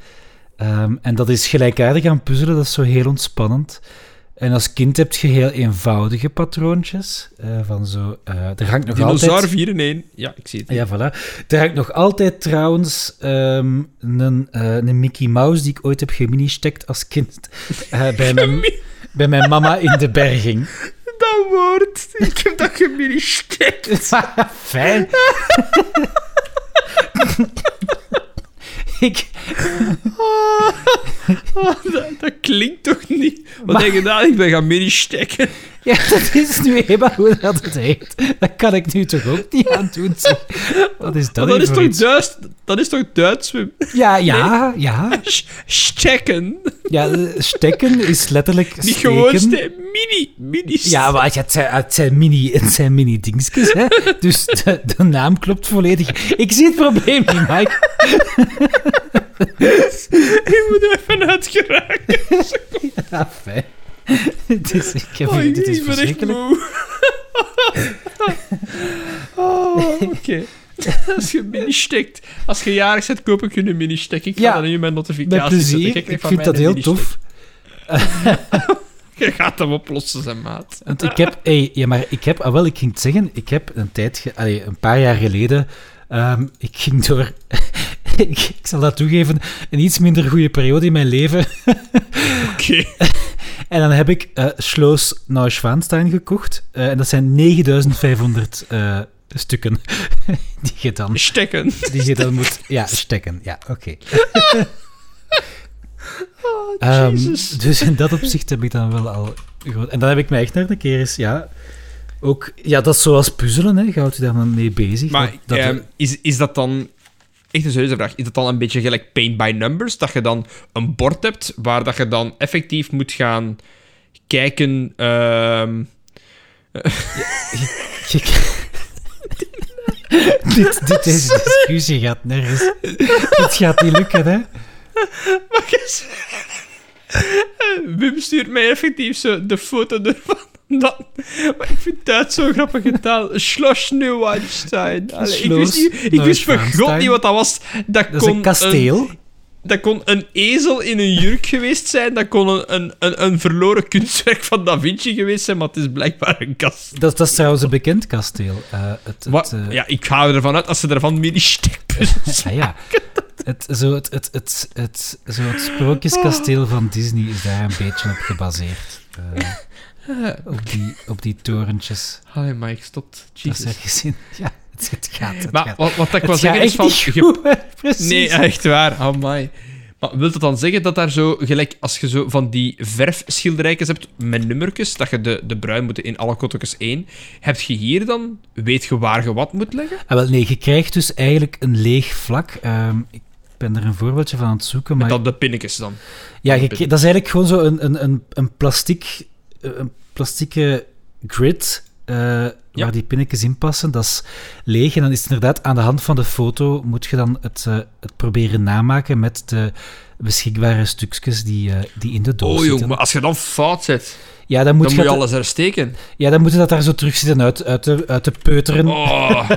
Ehm, en dat is gelijkaardig aan puzzelen, dat is zo heel ontspannend. En als kind heb je heel eenvoudige patroontjes. eh, van zo, eh, er hangt nog Dinosaur altijd... 4 in 1. Ja, ik zie het. Ja, voilà. Er hangt nog altijd trouwens ehm, een, eh, een Mickey Mouse die ik ooit heb geministekt als kind bij, mijn, bij mijn mama in de berging. Dat woord. Ik heb dat gemini-stek. Fijn. ik, dat, dat klinkt toch niet? Wat Maar- heb je gedaan? Ik ben gaan mini-stekken. ja, dat is nu eenmaal hoe dat het heet. Dat kan ik nu toch ook niet aan doen. Wat is dat dat, is toch? Duits, dat is toch Duits? Wim? Ja, ja, ja. Stekken. ja. eh, Stekken is letterlijk Niet gewoon steken. ste- mini. Mini Ja, maar het zijn, het zijn mini, het zijn mini dingetjes, hè. Dus de, de naam klopt volledig. Ik zie het probleem niet, Mike. Ik moet er even uit geraken. Ja, fijn. Dus ik heb, Oh, dit is verschrikkelijk. oh, oké. Als je mini stekt. Als je jarig bent, koop ik je een mini stek. Ik ga Ja, dat in mijn notificaties Met plezier. zetten. Ik vind dat heel tof. Je gaat hem oplossen, zijn maat. Want ik heb, hey, ja, maar ik heb, ah, wel, ik ging het zeggen, ik heb een tijd, allee, een paar jaar geleden, ehm, ik ging door, ik, ik zal dat toegeven, een iets minder goede periode in mijn leven. Oké. En dan heb ik eh Schloss Neuschwanstein gekocht. eh, en dat zijn 9500 eh, stukken die je dan, Stekken. die je dan moet, ja, stekken. Ja, oké. Oh, Ehm, dus in dat opzicht heb ik dan wel al... En dan heb ik me echt naar de keer eens... Ja, ook, ja, dat is zoals puzzelen, hè. Je houdt je daar dan mee bezig. Maar dat, dat- ehm, is, is dat dan... Echt een serieuze vraag. Is dat dan een beetje gelijk paint by numbers? Dat je dan een bord hebt waar dat je dan effectief moet gaan kijken... ehm, dit, dit, deze discussie gaat nergens. Dit gaat niet lukken, hè? Mag eens... Wim stuurt mij effectief zo de foto ervan. Dat, maar ik vind het zo grappige taal. Schloss Neuschwanstein. Allee, Ik wist, niet, ik wist voor god niet wat dat was. Dat, Dat is kon een kasteel. dat kon een ezel in een jurk geweest zijn. Dat kon een, een, een, een verloren kunstwerk van Da Vinci geweest zijn. Maar het is blijkbaar een kast. Dat, dat is trouwens een bekend kasteel. Eh, het, het, eh, ja, ik ga ervan uit als ze ervan mini-stekpuzzels ah, ja. Het, zo het, het, het, het, zo het sprookjeskasteel van Disney is daar een beetje op gebaseerd. Eh, op, die, op die torentjes. Allee, maar ik stopt. Dat is Jesus. in. Ja, het, het gaat. Het Maar gaat. wat, wat ik wil zeggen is van... goed. Precies. Nee, echt waar. Amai. Maar wil dat dan zeggen dat daar zo, gelijk als je zo van die verfschilderijtjes hebt met nummertjes, dat je de, de bruin moet in alle kottekens één, heb je hier dan, weet je waar je wat moet leggen? Ah, wel, nee, je krijgt dus eigenlijk een leeg vlak. Ehm, ik ben er een voorbeeldje van aan het zoeken. Maar Met dan de pinnetjes dan. ja, je, dat is eigenlijk gewoon zo een, een, een, een, plastic, eh, een plastieke grid eh, waar die pinnetjes in passen. Dat is leeg. En dan is het inderdaad aan de hand van de foto moet je dan het, eh, het proberen namaken met de beschikbare stukjes die, eh, die in de doos Oh zitten. jong, maar als je dan fout zet, ja, dan moet, dan je moet je alles hersteken. ja, dan moet je dat daar zo terug zitten uit, uit, de, uit de peuteren. Oh,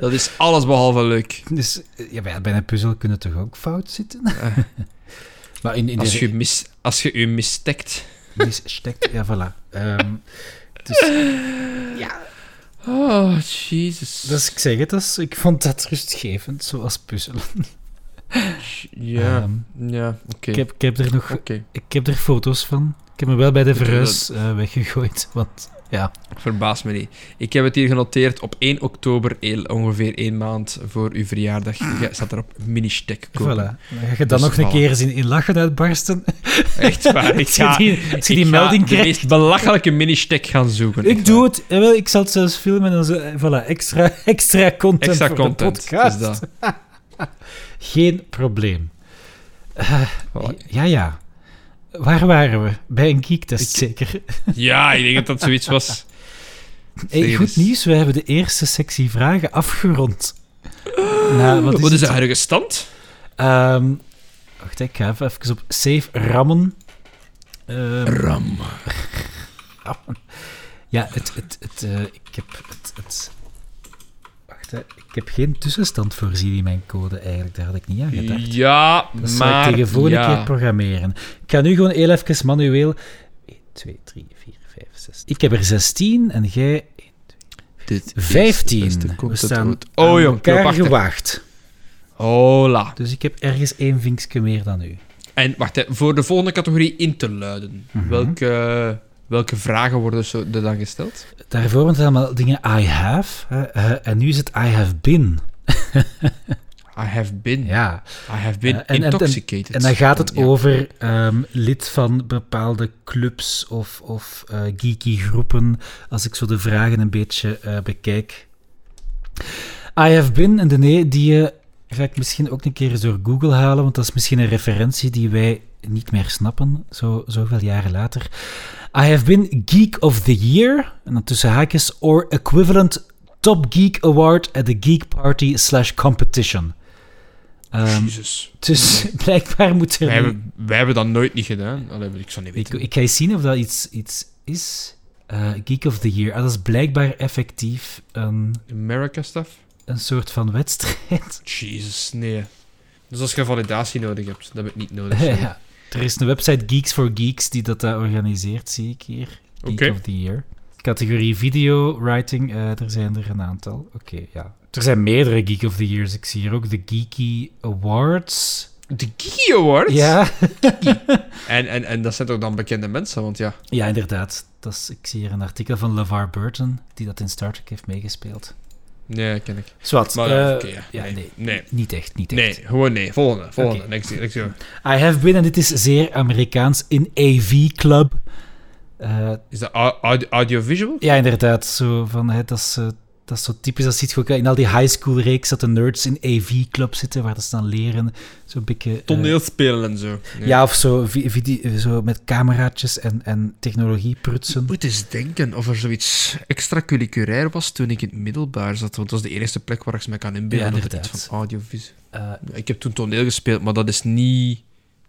dat is alles behalve leuk. Dus eh, ja, bij, bij een puzzel kunnen toch ook fout zitten? maar in, in Als de je, mis, als je je mistekt. Misstekt, ja, voilà. Ehm, dus, Oh, Jesus. dus ik zeg het, dat is- ik vond dat rustgevend, zoals puzzelen. Ja, Ehm, ja, oké. ik, heb, ik heb er nog ik heb er foto's van. Ik heb hem wel bij de verhuis eh, weggegooid, want ja, verbaas me niet. Ik heb het hier genoteerd op 1 oktober, ongeveer één maand voor uw verjaardag. Je staat erop mini-stek kopen. voilà. Ga je dan Dus nog een keer eens in, in lachen uitbarsten. Echt waar. Ik ga, die, je die ik ga melding de krijgt. meest belachelijke mini-stek gaan zoeken. Ik doe het. Eh, wel, ik zal het zelfs filmen en zo. eh, Voilà, extra, extra content Extra voor content. de podcast. is dat. Geen probleem. Eh, Voilà. ja, ja. Waar waren we? Bij een geektest, zeker. Ja, ik denk dat dat zoiets was. Hey, goed nieuws, we hebben de eerste sectie vragen afgerond. Nou, wat is Wat is de het? huidige stand? Ehm, wacht, ik ga even, even op save rammen. Ehm, Ram. ja, het, het, het, eh, ik heb het, het... Wacht, hè. ik heb geen tussenstand voorzien in mijn code eigenlijk. Daar had ik niet aan gedacht. Ja, Dat zal maar... ik tegen volgende ja. keer programmeren. Ik ga nu gewoon heel even manueel... 1, 2, 3, 4, 5, 6... Ik heb er 16 en jij Dit is 15. de beste We content staan. Oh, aan jong, elkaar gewaagd. Hola. Dus ik heb ergens één vinkje meer dan u. En wacht, hè, voor de volgende categorie in te luiden. Mhm. welke, welke vragen worden zo er dan gesteld? Daarvoor waren het allemaal dingen I have. en nu is het I have been. I have been. Ja. I have been Eh, en- en- en- intoxicated. En dan gaat het over ehm, lid van bepaalde clubs of, of eh, geeky groepen. Als ik zo de vragen een beetje eh, bekijk. I have been, en de nee, die ga ik misschien ook een keer eens door Google halen, want dat is misschien een referentie die wij niet meer snappen, zo, zoveel jaren later. I have been Geek of the Year, en dan tussen haakjes, or equivalent Top Geek Award at the Geek Party slash competition. Jezus. dus blijkbaar moet er... Wij hebben, wij hebben dat nooit niet gedaan. Allee, ik zou niet ik, weten. ik ga eens zien of dat iets, iets is. Eh, Geek of the Year. Ah, dat is blijkbaar effectief een, America stuff? een soort van wedstrijd. Jezus, nee. Dus als je validatie nodig hebt, dat heb ik niet nodig. ja. Er is een website Geeks for Geeks die dat eh, organiseert, zie ik hier. Geek of the Year. Categorie video, writing, eh, er zijn er een aantal. Oké, ja. Er zijn meerdere Geek of the Years. Ik zie hier ook de Geeky Awards. De Geeky Awards? Ja. En, en, en dat zijn toch dan bekende mensen, want ja. ja, inderdaad. Dat is, ik zie hier een artikel van LeVar Burton, die dat in Star Trek heeft meegespeeld. Nee, ken ik. Zwat. Maar eh, oké, ja. ja, Nee. nee. Nee. Niet echt, niet echt. Nee, gewoon nee. Volgende, volgende. Oké. Next, next. I have been, en dit is zeer Amerikaans, in AV Club. Eh, Is dat au- audio- audiovisual? ja, inderdaad. Zo van, hè, dat, is, eh, dat is zo typisch. Dat ziet je ook in al die high school reeks dat de nerds in AV Club zitten, waar ze dan leren. Zo'n beetje... eh, Toneelspelen en zo. Nee. ja, of zo, zo met cameraatjes en, en technologie prutsen. Ik moet eens denken of er zoiets extracurriculair was toen ik in het middelbaar zat. Want dat is de eerste plek waar ik me kan inbeelden. Ja, inderdaad. van audiovisueel... Eh, Ik heb toen toneel gespeeld, maar dat is niet...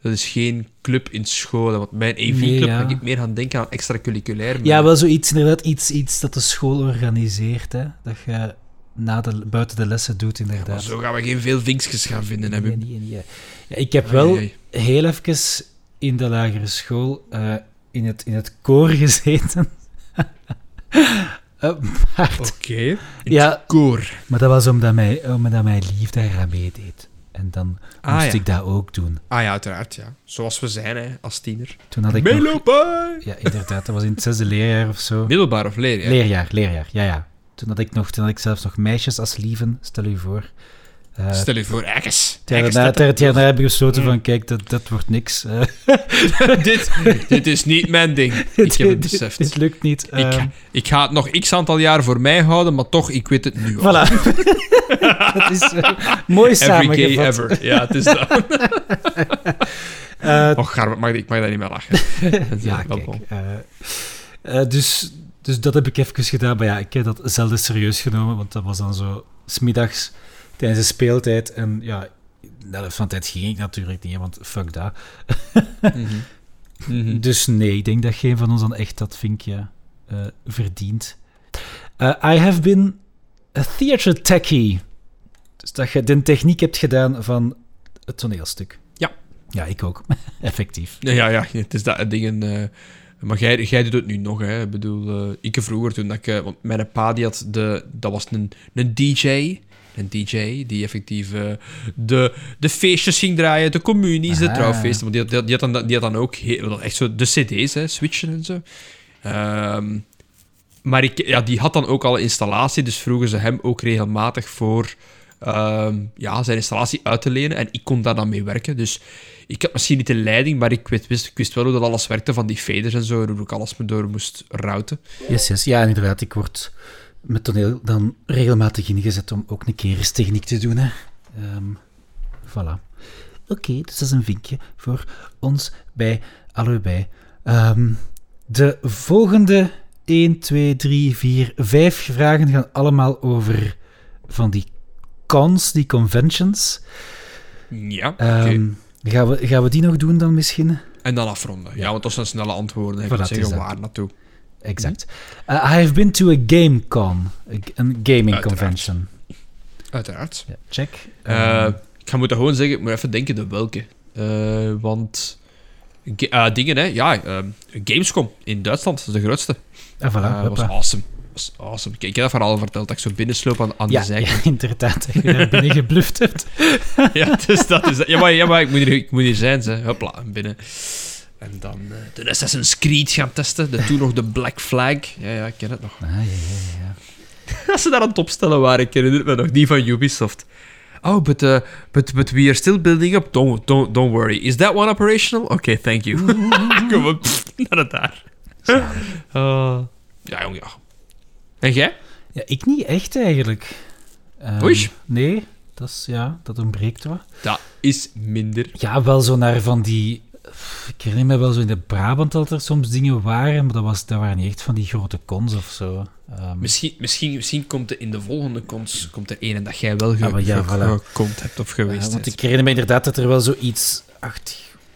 Dat is geen club in school. Want bij een AV-club Nee, ja. ik meer gaan denken aan extracurriculair. maar- ja, wel zoiets, inderdaad, iets, iets dat de school organiseert, hè. Dat je na de, buiten de lessen doet, Maar inderdaad. zo gaan we geen veel vinkjes gaan vinden Nee, hebben. nee, nee. Ja, ik heb wel ai. heel even in de lagere school eh, in, het, in het koor gezeten. Eh, maar, Oké. ja, Koor. maar dat was omdat, mij, omdat mijn lief daaraan meedeed. En dan Ah, moest ja. ik dat ook doen. Ah ja, uiteraard, ja. Zoals we zijn, hè, als tiener. Toen had ik nog! Ja, inderdaad. Dat was in het zesde leerjaar of zo. Middelbaar of leer, ja. Leerjaar, leerjaar. Ja, ja. Toen had ik, nog, toen had ik zelfs nog meisjes als lieven, stel u voor. Eh, Stel je voor, ergens. daarna- het jaar heb ik besloten van, kijk, dat, dat wordt niks. eh. dit, dit is niet mijn ding. Ik heb het beseft. dit lukt niet. Ik, Ehm, ik ga het nog x aantal jaar voor mij houden, maar toch, ik weet het nu al. Voilà. dat is eh, mooi Every gay samengevat. ever. Ja, het is dat. Eh, Och, Garm, ik mag, ik mag daar niet meer lachen. Ja, eh, kijk. eh, eh, dus, dus dat heb ik even gedaan. Maar ja, ik heb dat zelden serieus genomen, want dat was dan zo smiddags tijdens de speeltijd. En ja, de helft van de tijd ging ik natuurlijk niet, hè, want fuck dat. Mhm. Mhm. Dus nee, ik denk dat geen van ons dan echt dat vinkje eh, verdient. Eh, I have been a theatre techie. Dus dat je de techniek hebt gedaan van het toneelstuk. Ja. Ja, ik ook. Effectief. Ja, ja, ja, het is dat dingen. eh, maar jij, jij doet het nu nog, hè? Ik bedoel, eh, ik vroeger toen dat ik. want mijn pa die had de. Dat was een, een DJ. Een DJ die effectief eh, de, de feestjes ging draaien, de communies, de Ah. trouwfeesten. Want die, had- die, had dan, die had dan ook heel, echt zo de CD's, hè, switchen en zo. Ehm, maar ik, ja, die had dan ook al een installatie, dus vroegen ze hem ook regelmatig voor ehm, ja, zijn installatie uit te lenen. En ik kon daar dan mee werken. Dus ik had misschien niet de leiding, maar ik wist, wist, ik wist wel hoe dat alles werkte van die faders en zo. en Hoe ik alles me door moest routen. Yes, yes. Ja, inderdaad. Ik word met toneel dan regelmatig ingezet om ook een keer eens techniek te doen. Hè. Ehm, voilà. Oké, dus dat is een vinkje voor ons bij allebei. Ehm, de volgende 1, 2, 3, 4, 5 vragen gaan allemaal over van die cons, die conventions. Ja, oké. Ehm, gaan, we, gaan we die nog doen dan misschien? En dan afronden. Ja, want dat zijn snelle antwoorden. Ik Voilà, zeggen waar naartoe. Exact. Uh, I have been to a GameCon, a- een gaming Uiteraard. convention. Uiteraard. Ja, check. Eh, Ehm, ik ga moeten gewoon zeggen, ik moet even denken de welke. Eh, want eh, dingen, hè. Ja, eh, Gamescom in Duitsland, dat is de grootste. ah, voilà, Eh, was awesome. was awesome. Ik, ik heb dat verhaal verteld, dat ik zo binnensloop aan, aan ja, de zijkant. ja, inderdaad. Dat je daar binnen gebluft hebt. Ja, dus dat is dat. Ja, maar, ja, maar ik, moet hier, ik moet hier zijn, ze. Hopla, binnen. En dan eh, de Assassin's Creed gaan testen. De, toen nog de Black Flag. Ja, ja, ik ken het nog. Ah, ja, ja, ja. Als ze daar aan het opstellen waren, ik herinner me nog, die van Ubisoft. Oh, but, uh, but, but we are still building up. Don't, don't, don't worry. Is that one operational? Okay, thank you. Kom op, naar het daar. Uh, ja, jong, ja. En jij? Ja, ik niet echt eigenlijk. Oei. Nee, dat, is, ja, dat ontbreekt wat. Dat is minder. Ja, wel zo naar van die... Ik herinner me wel zo in de Brabant dat er soms dingen waren, maar dat, was, dat waren niet echt van die grote cons of zo. Ehm, Misschien, misschien, misschien komt er in de volgende cons komt er een dat jij wel ge, Ah, ja, ge- voilà. gekont hebt of ja, geweest want ik herinner me inderdaad dat er wel zoiets... Ach,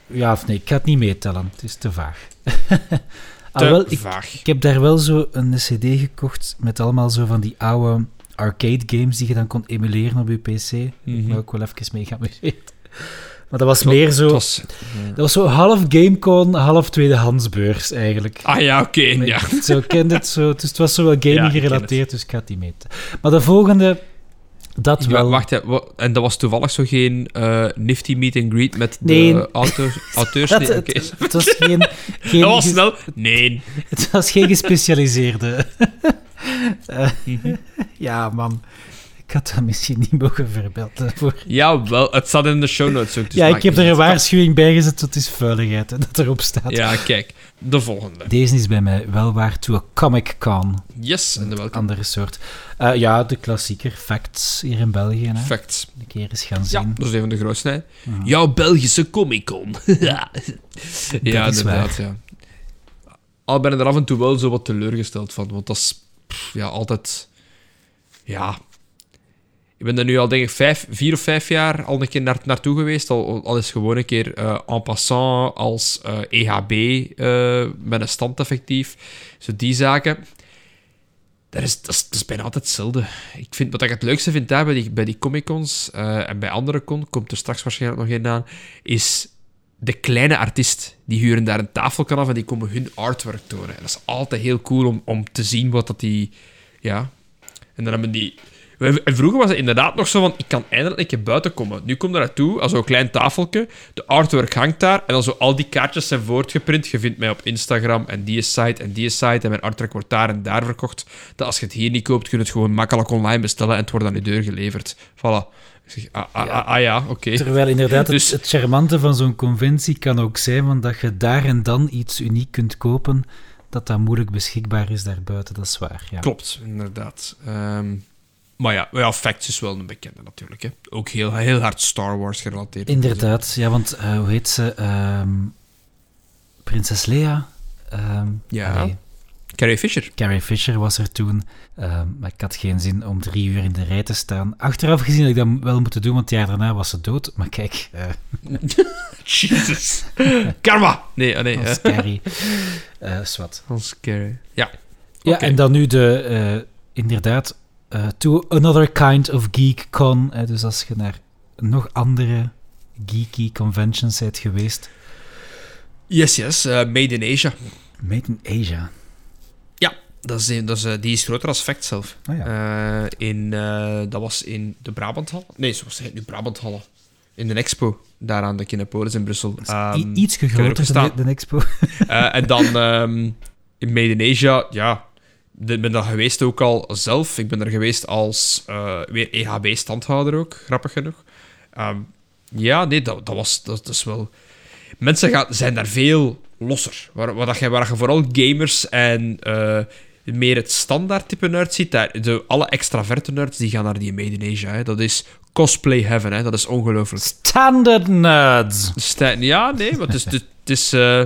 ja of nee, ik ga het niet meetellen. Het is te vaag. Te Alhoewel, ik, vaag. ik heb daar wel zo een cd gekocht met allemaal zo van die oude arcade games die je dan kon emuleren op je pc. Ik Mhm. ben ook wel even mee geamuseerd. Maar dat was meer zo... Dat was zo half Gamecon, half tweedehandsbeurs eigenlijk. ah ja, oké. Nee, ja. Zo kende het zo. Dus het was zo wel gaming gerelateerd, dus ik het niet meten. Maar de volgende, dat Ja, wel. wacht, hè, en dat was toevallig zo geen eh, nifty meet and greet met Nee. de auto, auteurs? Dat, Nee, het, was geen, geen, Dat was snel. Nee. het was geen gespecialiseerde. Eh, Ja, man. Ik had dat misschien niet mogen verbeelden. Voor... Ja, wel, het staat in de show notes ook. dus ja, ik heb er een waarschuwing bij gezet. Dat is vuiligheid, hè, dat erop staat. Ja, kijk. De volgende. Deze is bij mij wel waard to a Comic Con. Yes, en de welke? Andere soort. Eh, ja, de klassieker. Facts hier in België. Hè. Facts. Een keer eens gaan Ja, zien. dat is een van de grootste. Hè. Jouw Belgische Comic-Con. ja, ja is inderdaad. waar. Ja. Al ben ik er af en toe wel zo wat teleurgesteld van, want dat is pff, ja, altijd... Ja... Ik ben er nu al, denk ik, vijf, vier of vijf jaar al een keer naar, naartoe geweest. Al, al is gewoon een keer eh, en passant als eh, EHB eh, met een stand effectief. Zo die zaken. Dat is, dat, is, bijna altijd hetzelfde. Ik vind, wat ik het leukste vind daar bij die, bij die Comic-Cons en bij andere con, komt er straks waarschijnlijk nog een aan, is de kleine artiest. Die huren daar een tafel kan af en die komen hun artwork tonen. En dat is altijd heel cool om, om te zien wat dat die... Ja. En dan hebben die... En vroeger was het inderdaad nog zo van, ik kan eindelijk een keer buiten komen. Nu komt er naartoe, als zo'n klein tafeltje, de artwork hangt daar, en dan zo al die kaartjes zijn voortgeprint. Je vindt mij op Instagram, en die site, en die site, en mijn artwork wordt daar en daar verkocht. Dat als je het hier niet koopt, kun je het gewoon makkelijk online bestellen, en het wordt aan je deur geleverd. Voilà. Ik zeg, ah, ah, ah, ah ja, oké. Terwijl inderdaad, het, Dus- het charmante van zo'n conventie kan ook zijn van dat je daar en dan iets uniek kunt kopen, dat dat moeilijk beschikbaar is daarbuiten. Dat is waar, ja. Klopt, inderdaad. Ehm, maar ja, ja, Facts is wel een bekende natuurlijk. Hè. Ook heel, heel hard Star Wars gerelateerd. Inderdaad, ja, want eh, hoe heet ze? Ehm, Prinses Leia? Ehm, Ja. allee, Carrie Fisher. Carrie Fisher was er toen, ehm, maar ik had geen zin om drie uur in de rij te staan. Achteraf gezien had ik dat wel moeten doen, want het jaar daarna was ze dood. Maar kijk, eh Jesus. Karma! Nee, ah, nee. als eh, Carrie. eh swat. Als Carrie. Ja. Ja, en dan nu de, eh, inderdaad, eh, to another kind of geek con. hè, dus als je naar nog andere geeky conventions bent geweest. Yes, yes. eh, made in Asia. Made in Asia. Ja, dat is, dat is, eh, die is groter als Fact zelf. Oh ja. In, dat was in de Brabanthal. Nee, zoals het nu, Brabanthallen. In de Expo, daar aan de Kinepolis in Brussel. Ehm, iets groter dan de, de expo. En dan ehm, in Made in Asia, ja, ik ben daar geweest ook al zelf. Ik ben er geweest als eh, weer EHB-standhouder ook, grappig genoeg. Ehm, ja, nee, dat, dat was dat, dat is wel... Mensen gaan, zijn daar veel losser. Waar, waar, dat je, waar je vooral gamers en eh, meer het standaard type nerd ziet, daar, de, alle extraverte nerds die gaan naar die Made in Asia. Hè. Dat is cosplay heaven, hè. dat is ongelooflijk. Standard nerds. Ja, nee, maar het is... Het is eh,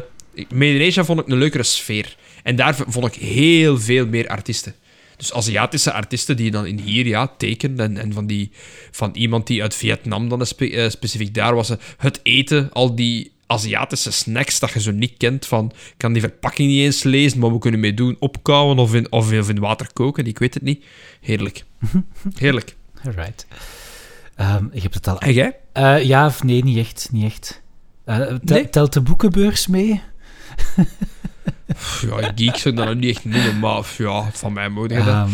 Made in Asia vond ik een leukere sfeer. En daar vond ik heel veel meer artiesten. Dus Aziatische artiesten die dan in hier ja, tekenen. En, en van, die, van iemand die uit Vietnam dan spe- eh, specifiek daar was. eh, Het eten, al die Aziatische snacks dat je zo niet kent. Van, ik kan die verpakking niet eens lezen, maar we kunnen mee doen. Opkouwen of in, of in water koken, ik weet het niet. Heerlijk. Heerlijk. Alright. Ehm je hebt het al... En jij? Eh, ja of nee, niet echt. Niet echt. Tel- Nee? Telt de boekenbeurs mee? Pff, Ja, geek zou ik dat niet echt noemen, maar pff, ja, van mij mogen dat. Ehm,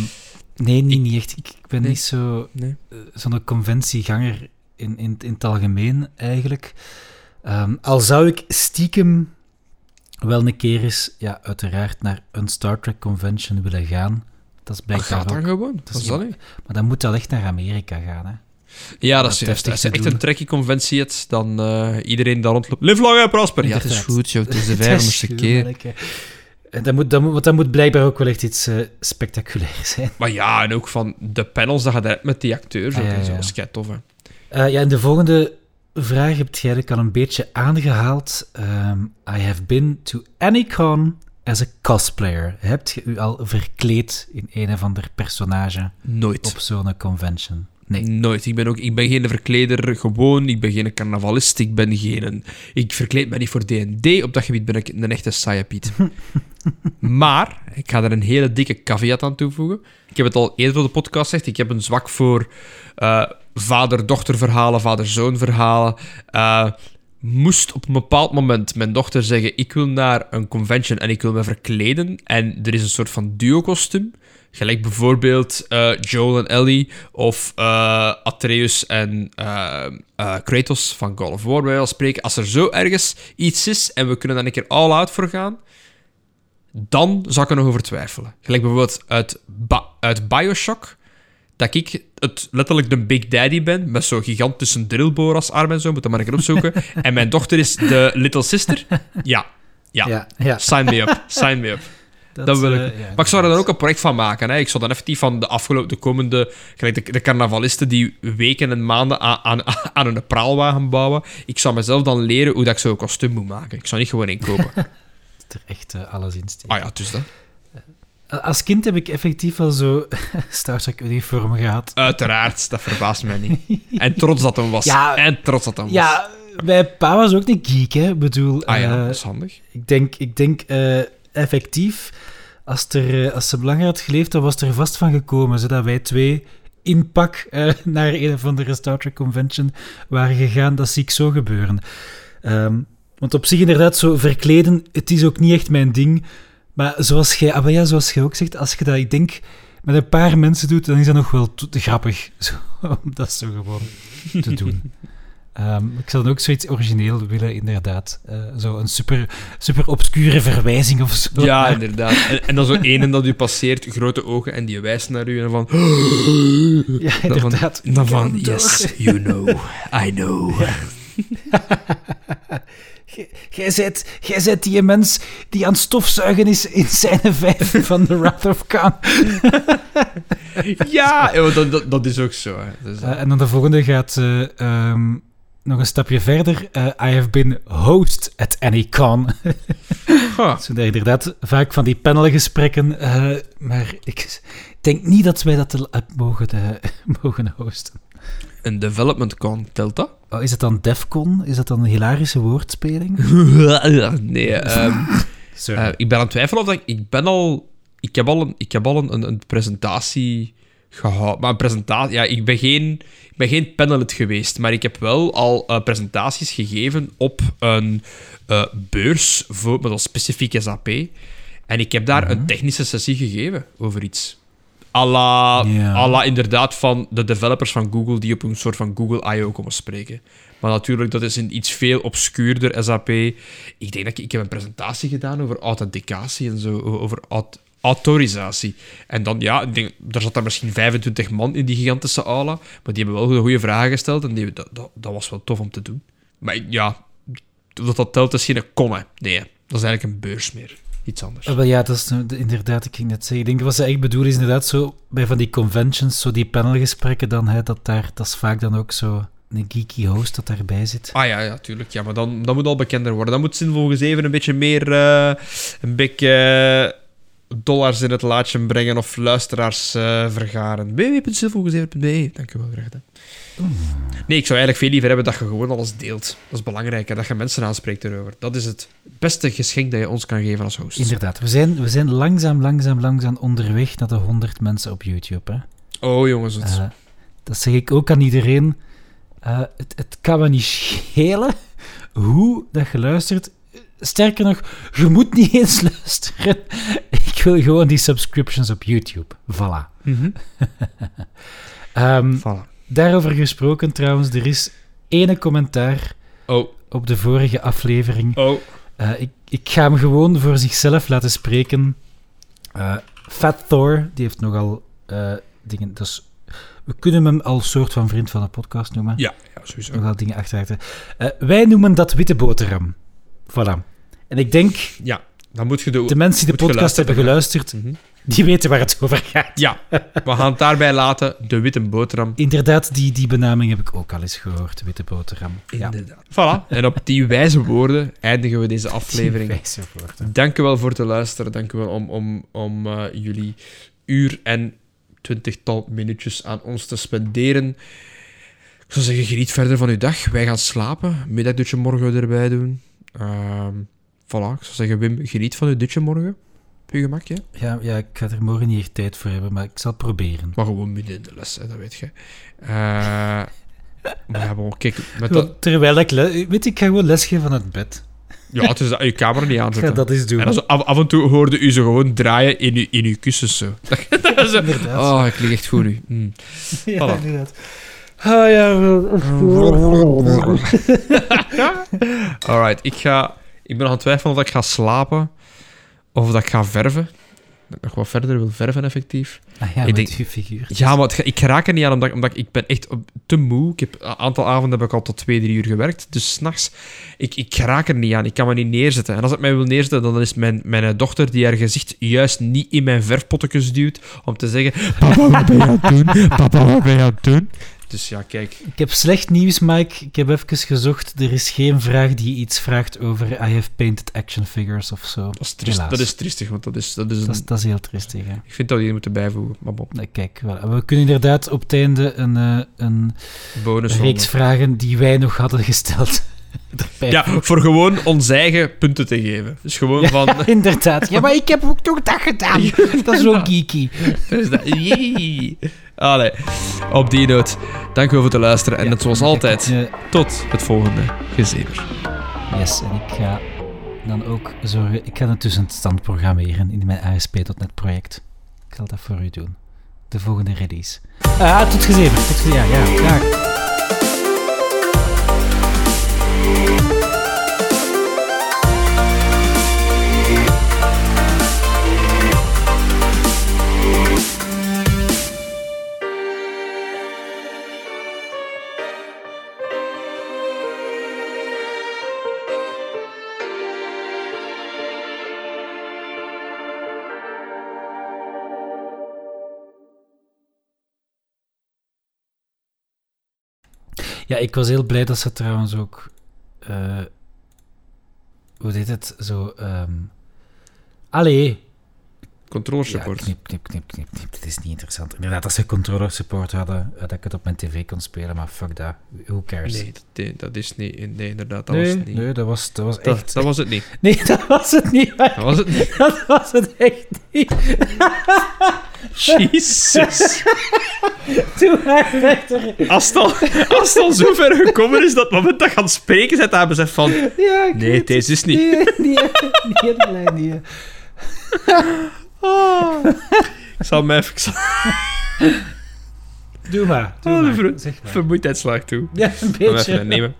nee, niet, niet echt. Ik, ik ben Nee. niet Nee. eh, zo'n conventieganger in, in, in het algemeen, eigenlijk. Ehm, al zou ik stiekem wel een keer eens, ja, uiteraard, naar een Star Trek convention willen gaan. Dat is Dat blijkbaar gaat dan gewoon. Dat Dat is dat niet- niet. Maar dan moet dat echt naar Amerika gaan, hè. Ja, dat Dat is is juist. Als je echt een trekkie-conventie hebt, dan eh, iedereen daar rondloopt. Live long en prosper. Ja, het is goed, joh. Het is de Dat vijftigste goed, keer. Dat moet, dat moet, want dat moet blijkbaar ook wel echt iets eh spectaculairs zijn. Maar ja, en ook van de panels dat je hebt met die acteurs. Ah, ja, en zo. ja. Dat is kei tof, hè. Eh, ja, en de volgende vraag heb jij eigenlijk al een beetje aangehaald. Ehm, I have been to any con as a cosplayer. Hebt je u al verkleed in een of ander personage Nooit. op zo'n convention? Nee. Nooit. Ik ben, ook, ik ben geen verkleder gewoon. Ik ben geen carnavalist. Ik ben geen... Ik verkleed me niet voor D&D. Op dat gebied ben ik een echte saaie Piet. maar, ik ga er een hele dikke caveat aan toevoegen. Ik heb het al eerder op de podcast gezegd. Ik heb een zwak voor eh, vader-dochter verhalen, vader-zoon verhalen. Eh, moest op een bepaald moment mijn dochter zeggen: Ik wil naar een convention en ik wil me verkleden. En er is een soort van duo-kostuum. Gelijk bijvoorbeeld eh, Joel en Ellie of eh, Atreus en eh, Kratos van God of War, bij van spreken. Als er zo ergens iets is en we kunnen daar een keer all-out voor gaan, dan zou ik er nog over twijfelen. Gelijk bijvoorbeeld uit, Ba- uit Bioshock, dat ik het, letterlijk de Big Daddy ben, met zo'n gigantische drillboor als arm en zo, moet dat maar een keer opzoeken. en mijn dochter is de Little Sister. Ja, ja. Ja, ja. Sign me up, sign me up. Dat, wil ik. eh, ja, maar ik zou er dan ook een project van maken. Hè. Ik zou dan effectief van de afgelopen, de komende, gelijk de, de carnavalisten die weken en maanden aan, aan, aan een praalwagen bouwen. Ik zou mezelf dan leren hoe dat ik zo'n kostuum moet maken. Ik zou niet gewoon inkopen. er echt eh, alles in steken. ah ja, dus dat. Als kind heb ik effectief wel zo Star Trek uniformen gehad. Uiteraard, dat verbaast mij niet. En trots dat hem was. Ja. en trots dat hem was. Ja, mijn pa was ook een geek, hè. Ik bedoel, Ah ja, eh, dat is handig. ik denk, ik denk eh, effectief, als, er, eh, als ze belangrijk had geleefd, dan was er vast van gekomen, zodat wij twee in pak eh, naar een of andere Star Trek convention waren gegaan. Dat zie ik zo gebeuren. Ehm, want op zich inderdaad, zo verkleden, het is ook niet echt mijn ding. Maar zoals jij, ah, ja, zoals ook zegt, als je dat, ik denk, met een paar mensen doet, dan is dat nog wel grappig. Zo, om dat zo gewoon te doen. Ehm, ik zou dan ook zoiets origineel willen, inderdaad. Eh, zo een super, super obscure verwijzing of zo. Ja, inderdaad. En, en dan zo ene dat u passeert, grote ogen, en die wijst naar u en van... ja Dan van, inderdaad. dan van yes, you know, I know. Gij- Jij zijt, jij zijt die mens die aan het stofzuigen is in scène 5 van The Wrath of Khan. Ja, dat, dat, dat is ook zo. Hè. Dus, Eh, en dan de volgende gaat eh, ehm, nog een stapje verder. Eh, I have been host at any con. ha. Zo inderdaad vaak van die panelgesprekken. eh, maar ik denk niet dat wij dat eh, mogen, mogen hosten. Een development con, telt dat? Oh, is het dan Defcon? Is dat dan een hilarische woordspeling? nee, ehm, eh, ik ben aan het twijfelen of dat ik... Ik ben al... Ik heb al een, ik heb al een, een presentatie gehouden. Maar een presentatie... Ja, ik ben geen, ik ben geen panelid geweest, maar ik heb wel al eh, presentaties gegeven op een eh, beurs voor, met een specifiek SAP. En ik heb daar een technische sessie gegeven over iets. à la, Ja. à la inderdaad van de developers van Google die op een soort van Google I.O. komen spreken. Maar natuurlijk, dat is een iets veel obscuurder SAP. Ik denk dat ik, ik heb een presentatie gedaan over authenticatie en zo, over aut- autorisatie. En dan, ja, ik denk, daar zat daar misschien 25 man in die gigantische aula, maar die hebben wel goede vragen gesteld en die, dat, dat, dat was wel tof om te doen. Maar ja, dat dat telt is geen hè. Nee, dat is eigenlijk een beurs meer. Iets anders. Ah, wel ja, dat is de- inderdaad, ik ging net zeggen. Ik denk wat ze echt bedoelen is inderdaad zo bij van die conventions, zo die panelgesprekken dan, hè, dat daar, dat is vaak dan ook zo een geeky host dat daarbij zit. Ah ja, ja, tuurlijk. Ja, maar dan, dan moet al bekender worden. Dan moet Zinvol even een beetje meer eh, een beetje eh, dollars in het laadje brengen of luisteraars eh, vergaren. www.zinvolgezeven.be Dank u wel, graag gedaan. Nee, ik zou eigenlijk veel liever hebben dat je gewoon alles deelt. Dat is belangrijk, hè, dat je mensen aanspreekt erover. Dat is het beste geschenk dat je ons kan geven als host. Inderdaad, we zijn, we zijn langzaam, langzaam, langzaam onderweg naar de 100 mensen op YouTube. Hè. Oh, jongens. Het... Eh, dat zeg ik ook aan iedereen. Eh, het, het kan me niet schelen hoe dat je luistert. Sterker nog, je moet niet eens luisteren. Ik wil gewoon die subscriptions op YouTube. Voilà. Mhm. Ehm, Voilà. daarover gesproken trouwens, er is ene commentaar Oh, op de vorige aflevering. oh. Eh, ik, ik ga hem gewoon voor zichzelf laten spreken. Eh, Fat Thor, die heeft nogal eh, dingen. Dus we kunnen hem al soort van vriend van de podcast noemen. Ja, ja, sowieso. Nogal dingen achteruit. Eh wij noemen dat witte boterham. Voilà. En ik denk, Ja, dan moet je de... de mensen die de podcast hebben geluisterd Mhm. die weten waar het over gaat. Ja, we gaan het daarbij laten. De witte boterham. Inderdaad, die, die benaming heb ik ook al eens gehoord, witte boterham. Ja. Inderdaad. Voilà. En op die wijze woorden eindigen we deze aflevering. Wijze woorden. Dank u wel voor het luisteren. Dank u wel om, om, om eh, jullie uur en twintigtal minuutjes aan ons te spenderen. Ik zou zeggen, geniet verder van uw dag. Wij gaan slapen. Middagdutje morgen erbij doen. Ehm voilà. Ik zou zeggen, Wim, geniet van uw dutje morgen. Op je gemak, ja? Ja, ja, ik ga er morgen niet echt tijd voor hebben, maar ik zal het proberen. Maar gewoon midden in de les, hè, dat weet je. Eh, maar ja, bon, kijk, met dat... Terwijl ik... Weet je, ik ga gewoon lesgeven van het bed. Ja, het is dat je camera niet aanzetten. dat eens doen. En dan zo af, af en toe hoorde u ze gewoon draaien in uw, in uw kussens zo. Dat zo. Oh, ik lig echt goed nu. Mm. ja, voilà. inderdaad. Ah ja. Alright, ik ga... Ik ben nog aan het twijfelen of ik ga slapen Of dat ik ga verven. Dat ik nog wat verder wil verven, effectief. Ah ja, Ik met denk- figuur. Ja, maar het ik raak er niet aan, omdat, omdat ik, ik ben echt te moe. Ik heb, een aantal avonden heb ik al tot twee, drie uur gewerkt. Dus s'nachts, ik, ik raak er niet aan. Ik kan me niet neerzetten. En als ik mij wil neerzetten, dan is mijn, mijn dochter die haar gezicht juist niet in mijn verfpottekens duwt, om te zeggen, papa, wat ben je aan het doen? Papa, wat ben je aan het doen? Dus ja, kijk. Ik heb slecht nieuws, Mike. Ik heb even gezocht. Er is geen vraag die iets vraagt over I have painted action figures of zo. Dat is, triest, dat is triestig, want dat is, dat is een... Dat is, dat is heel tristig, hè. Ik vind dat we hier moeten bijvoegen. Maar bon, Nee, Kijk, wel, we kunnen inderdaad op het einde een, eh, een bonus. reeks vragen die wij nog hadden gesteld. Ja, voor gewoon ons eigen punten te geven. Dus gewoon van... Inderdaad. Ja, maar ik heb ook toch dat gedaan. Dat is zo geeky. Dat- Jee. Allee, op die noot. Dank u wel voor het luisteren. En Ja, net zoals ik- altijd, eh, tot het volgende gezever. yes, en ik ga dan ook zorgen... Ik ga het een stand programmeren in mijn ASP.NET project. Ik zal dat voor u doen. De volgende release. Ah, tot gezeven. Tot ge- ja, ja, graag. Ja, ik was heel blij dat ze trouwens ook... eh, hoe deed het? Zo... ehm allee. Controller Ja, support. knip, knip, knip, knip, knip. Dit is niet interessant. Inderdaad, als ze controller support hadden, eh, dat ik het op mijn tv kon spelen, maar fuck dat. Who cares? Nee, dat, nee, dat is niet... Nee, inderdaad, dat nee, was het niet. nee, dat was, dat was dat, echt... dat was het niet. Nee, dat was het niet. Dat was het niet. Dat was het echt niet. Jezus. Verder. Als het, al, als het al zo ver gekomen is dat het moment dat je aan het spreken bent, dan besef van... Ja, ik Nee, deze is niet. Nee, nee, nee, nee, nee. Ik zal mij even... Doe maar, doe Oh, maar. ver- Zeg maar. toe. Ja, een beetje. even nemen.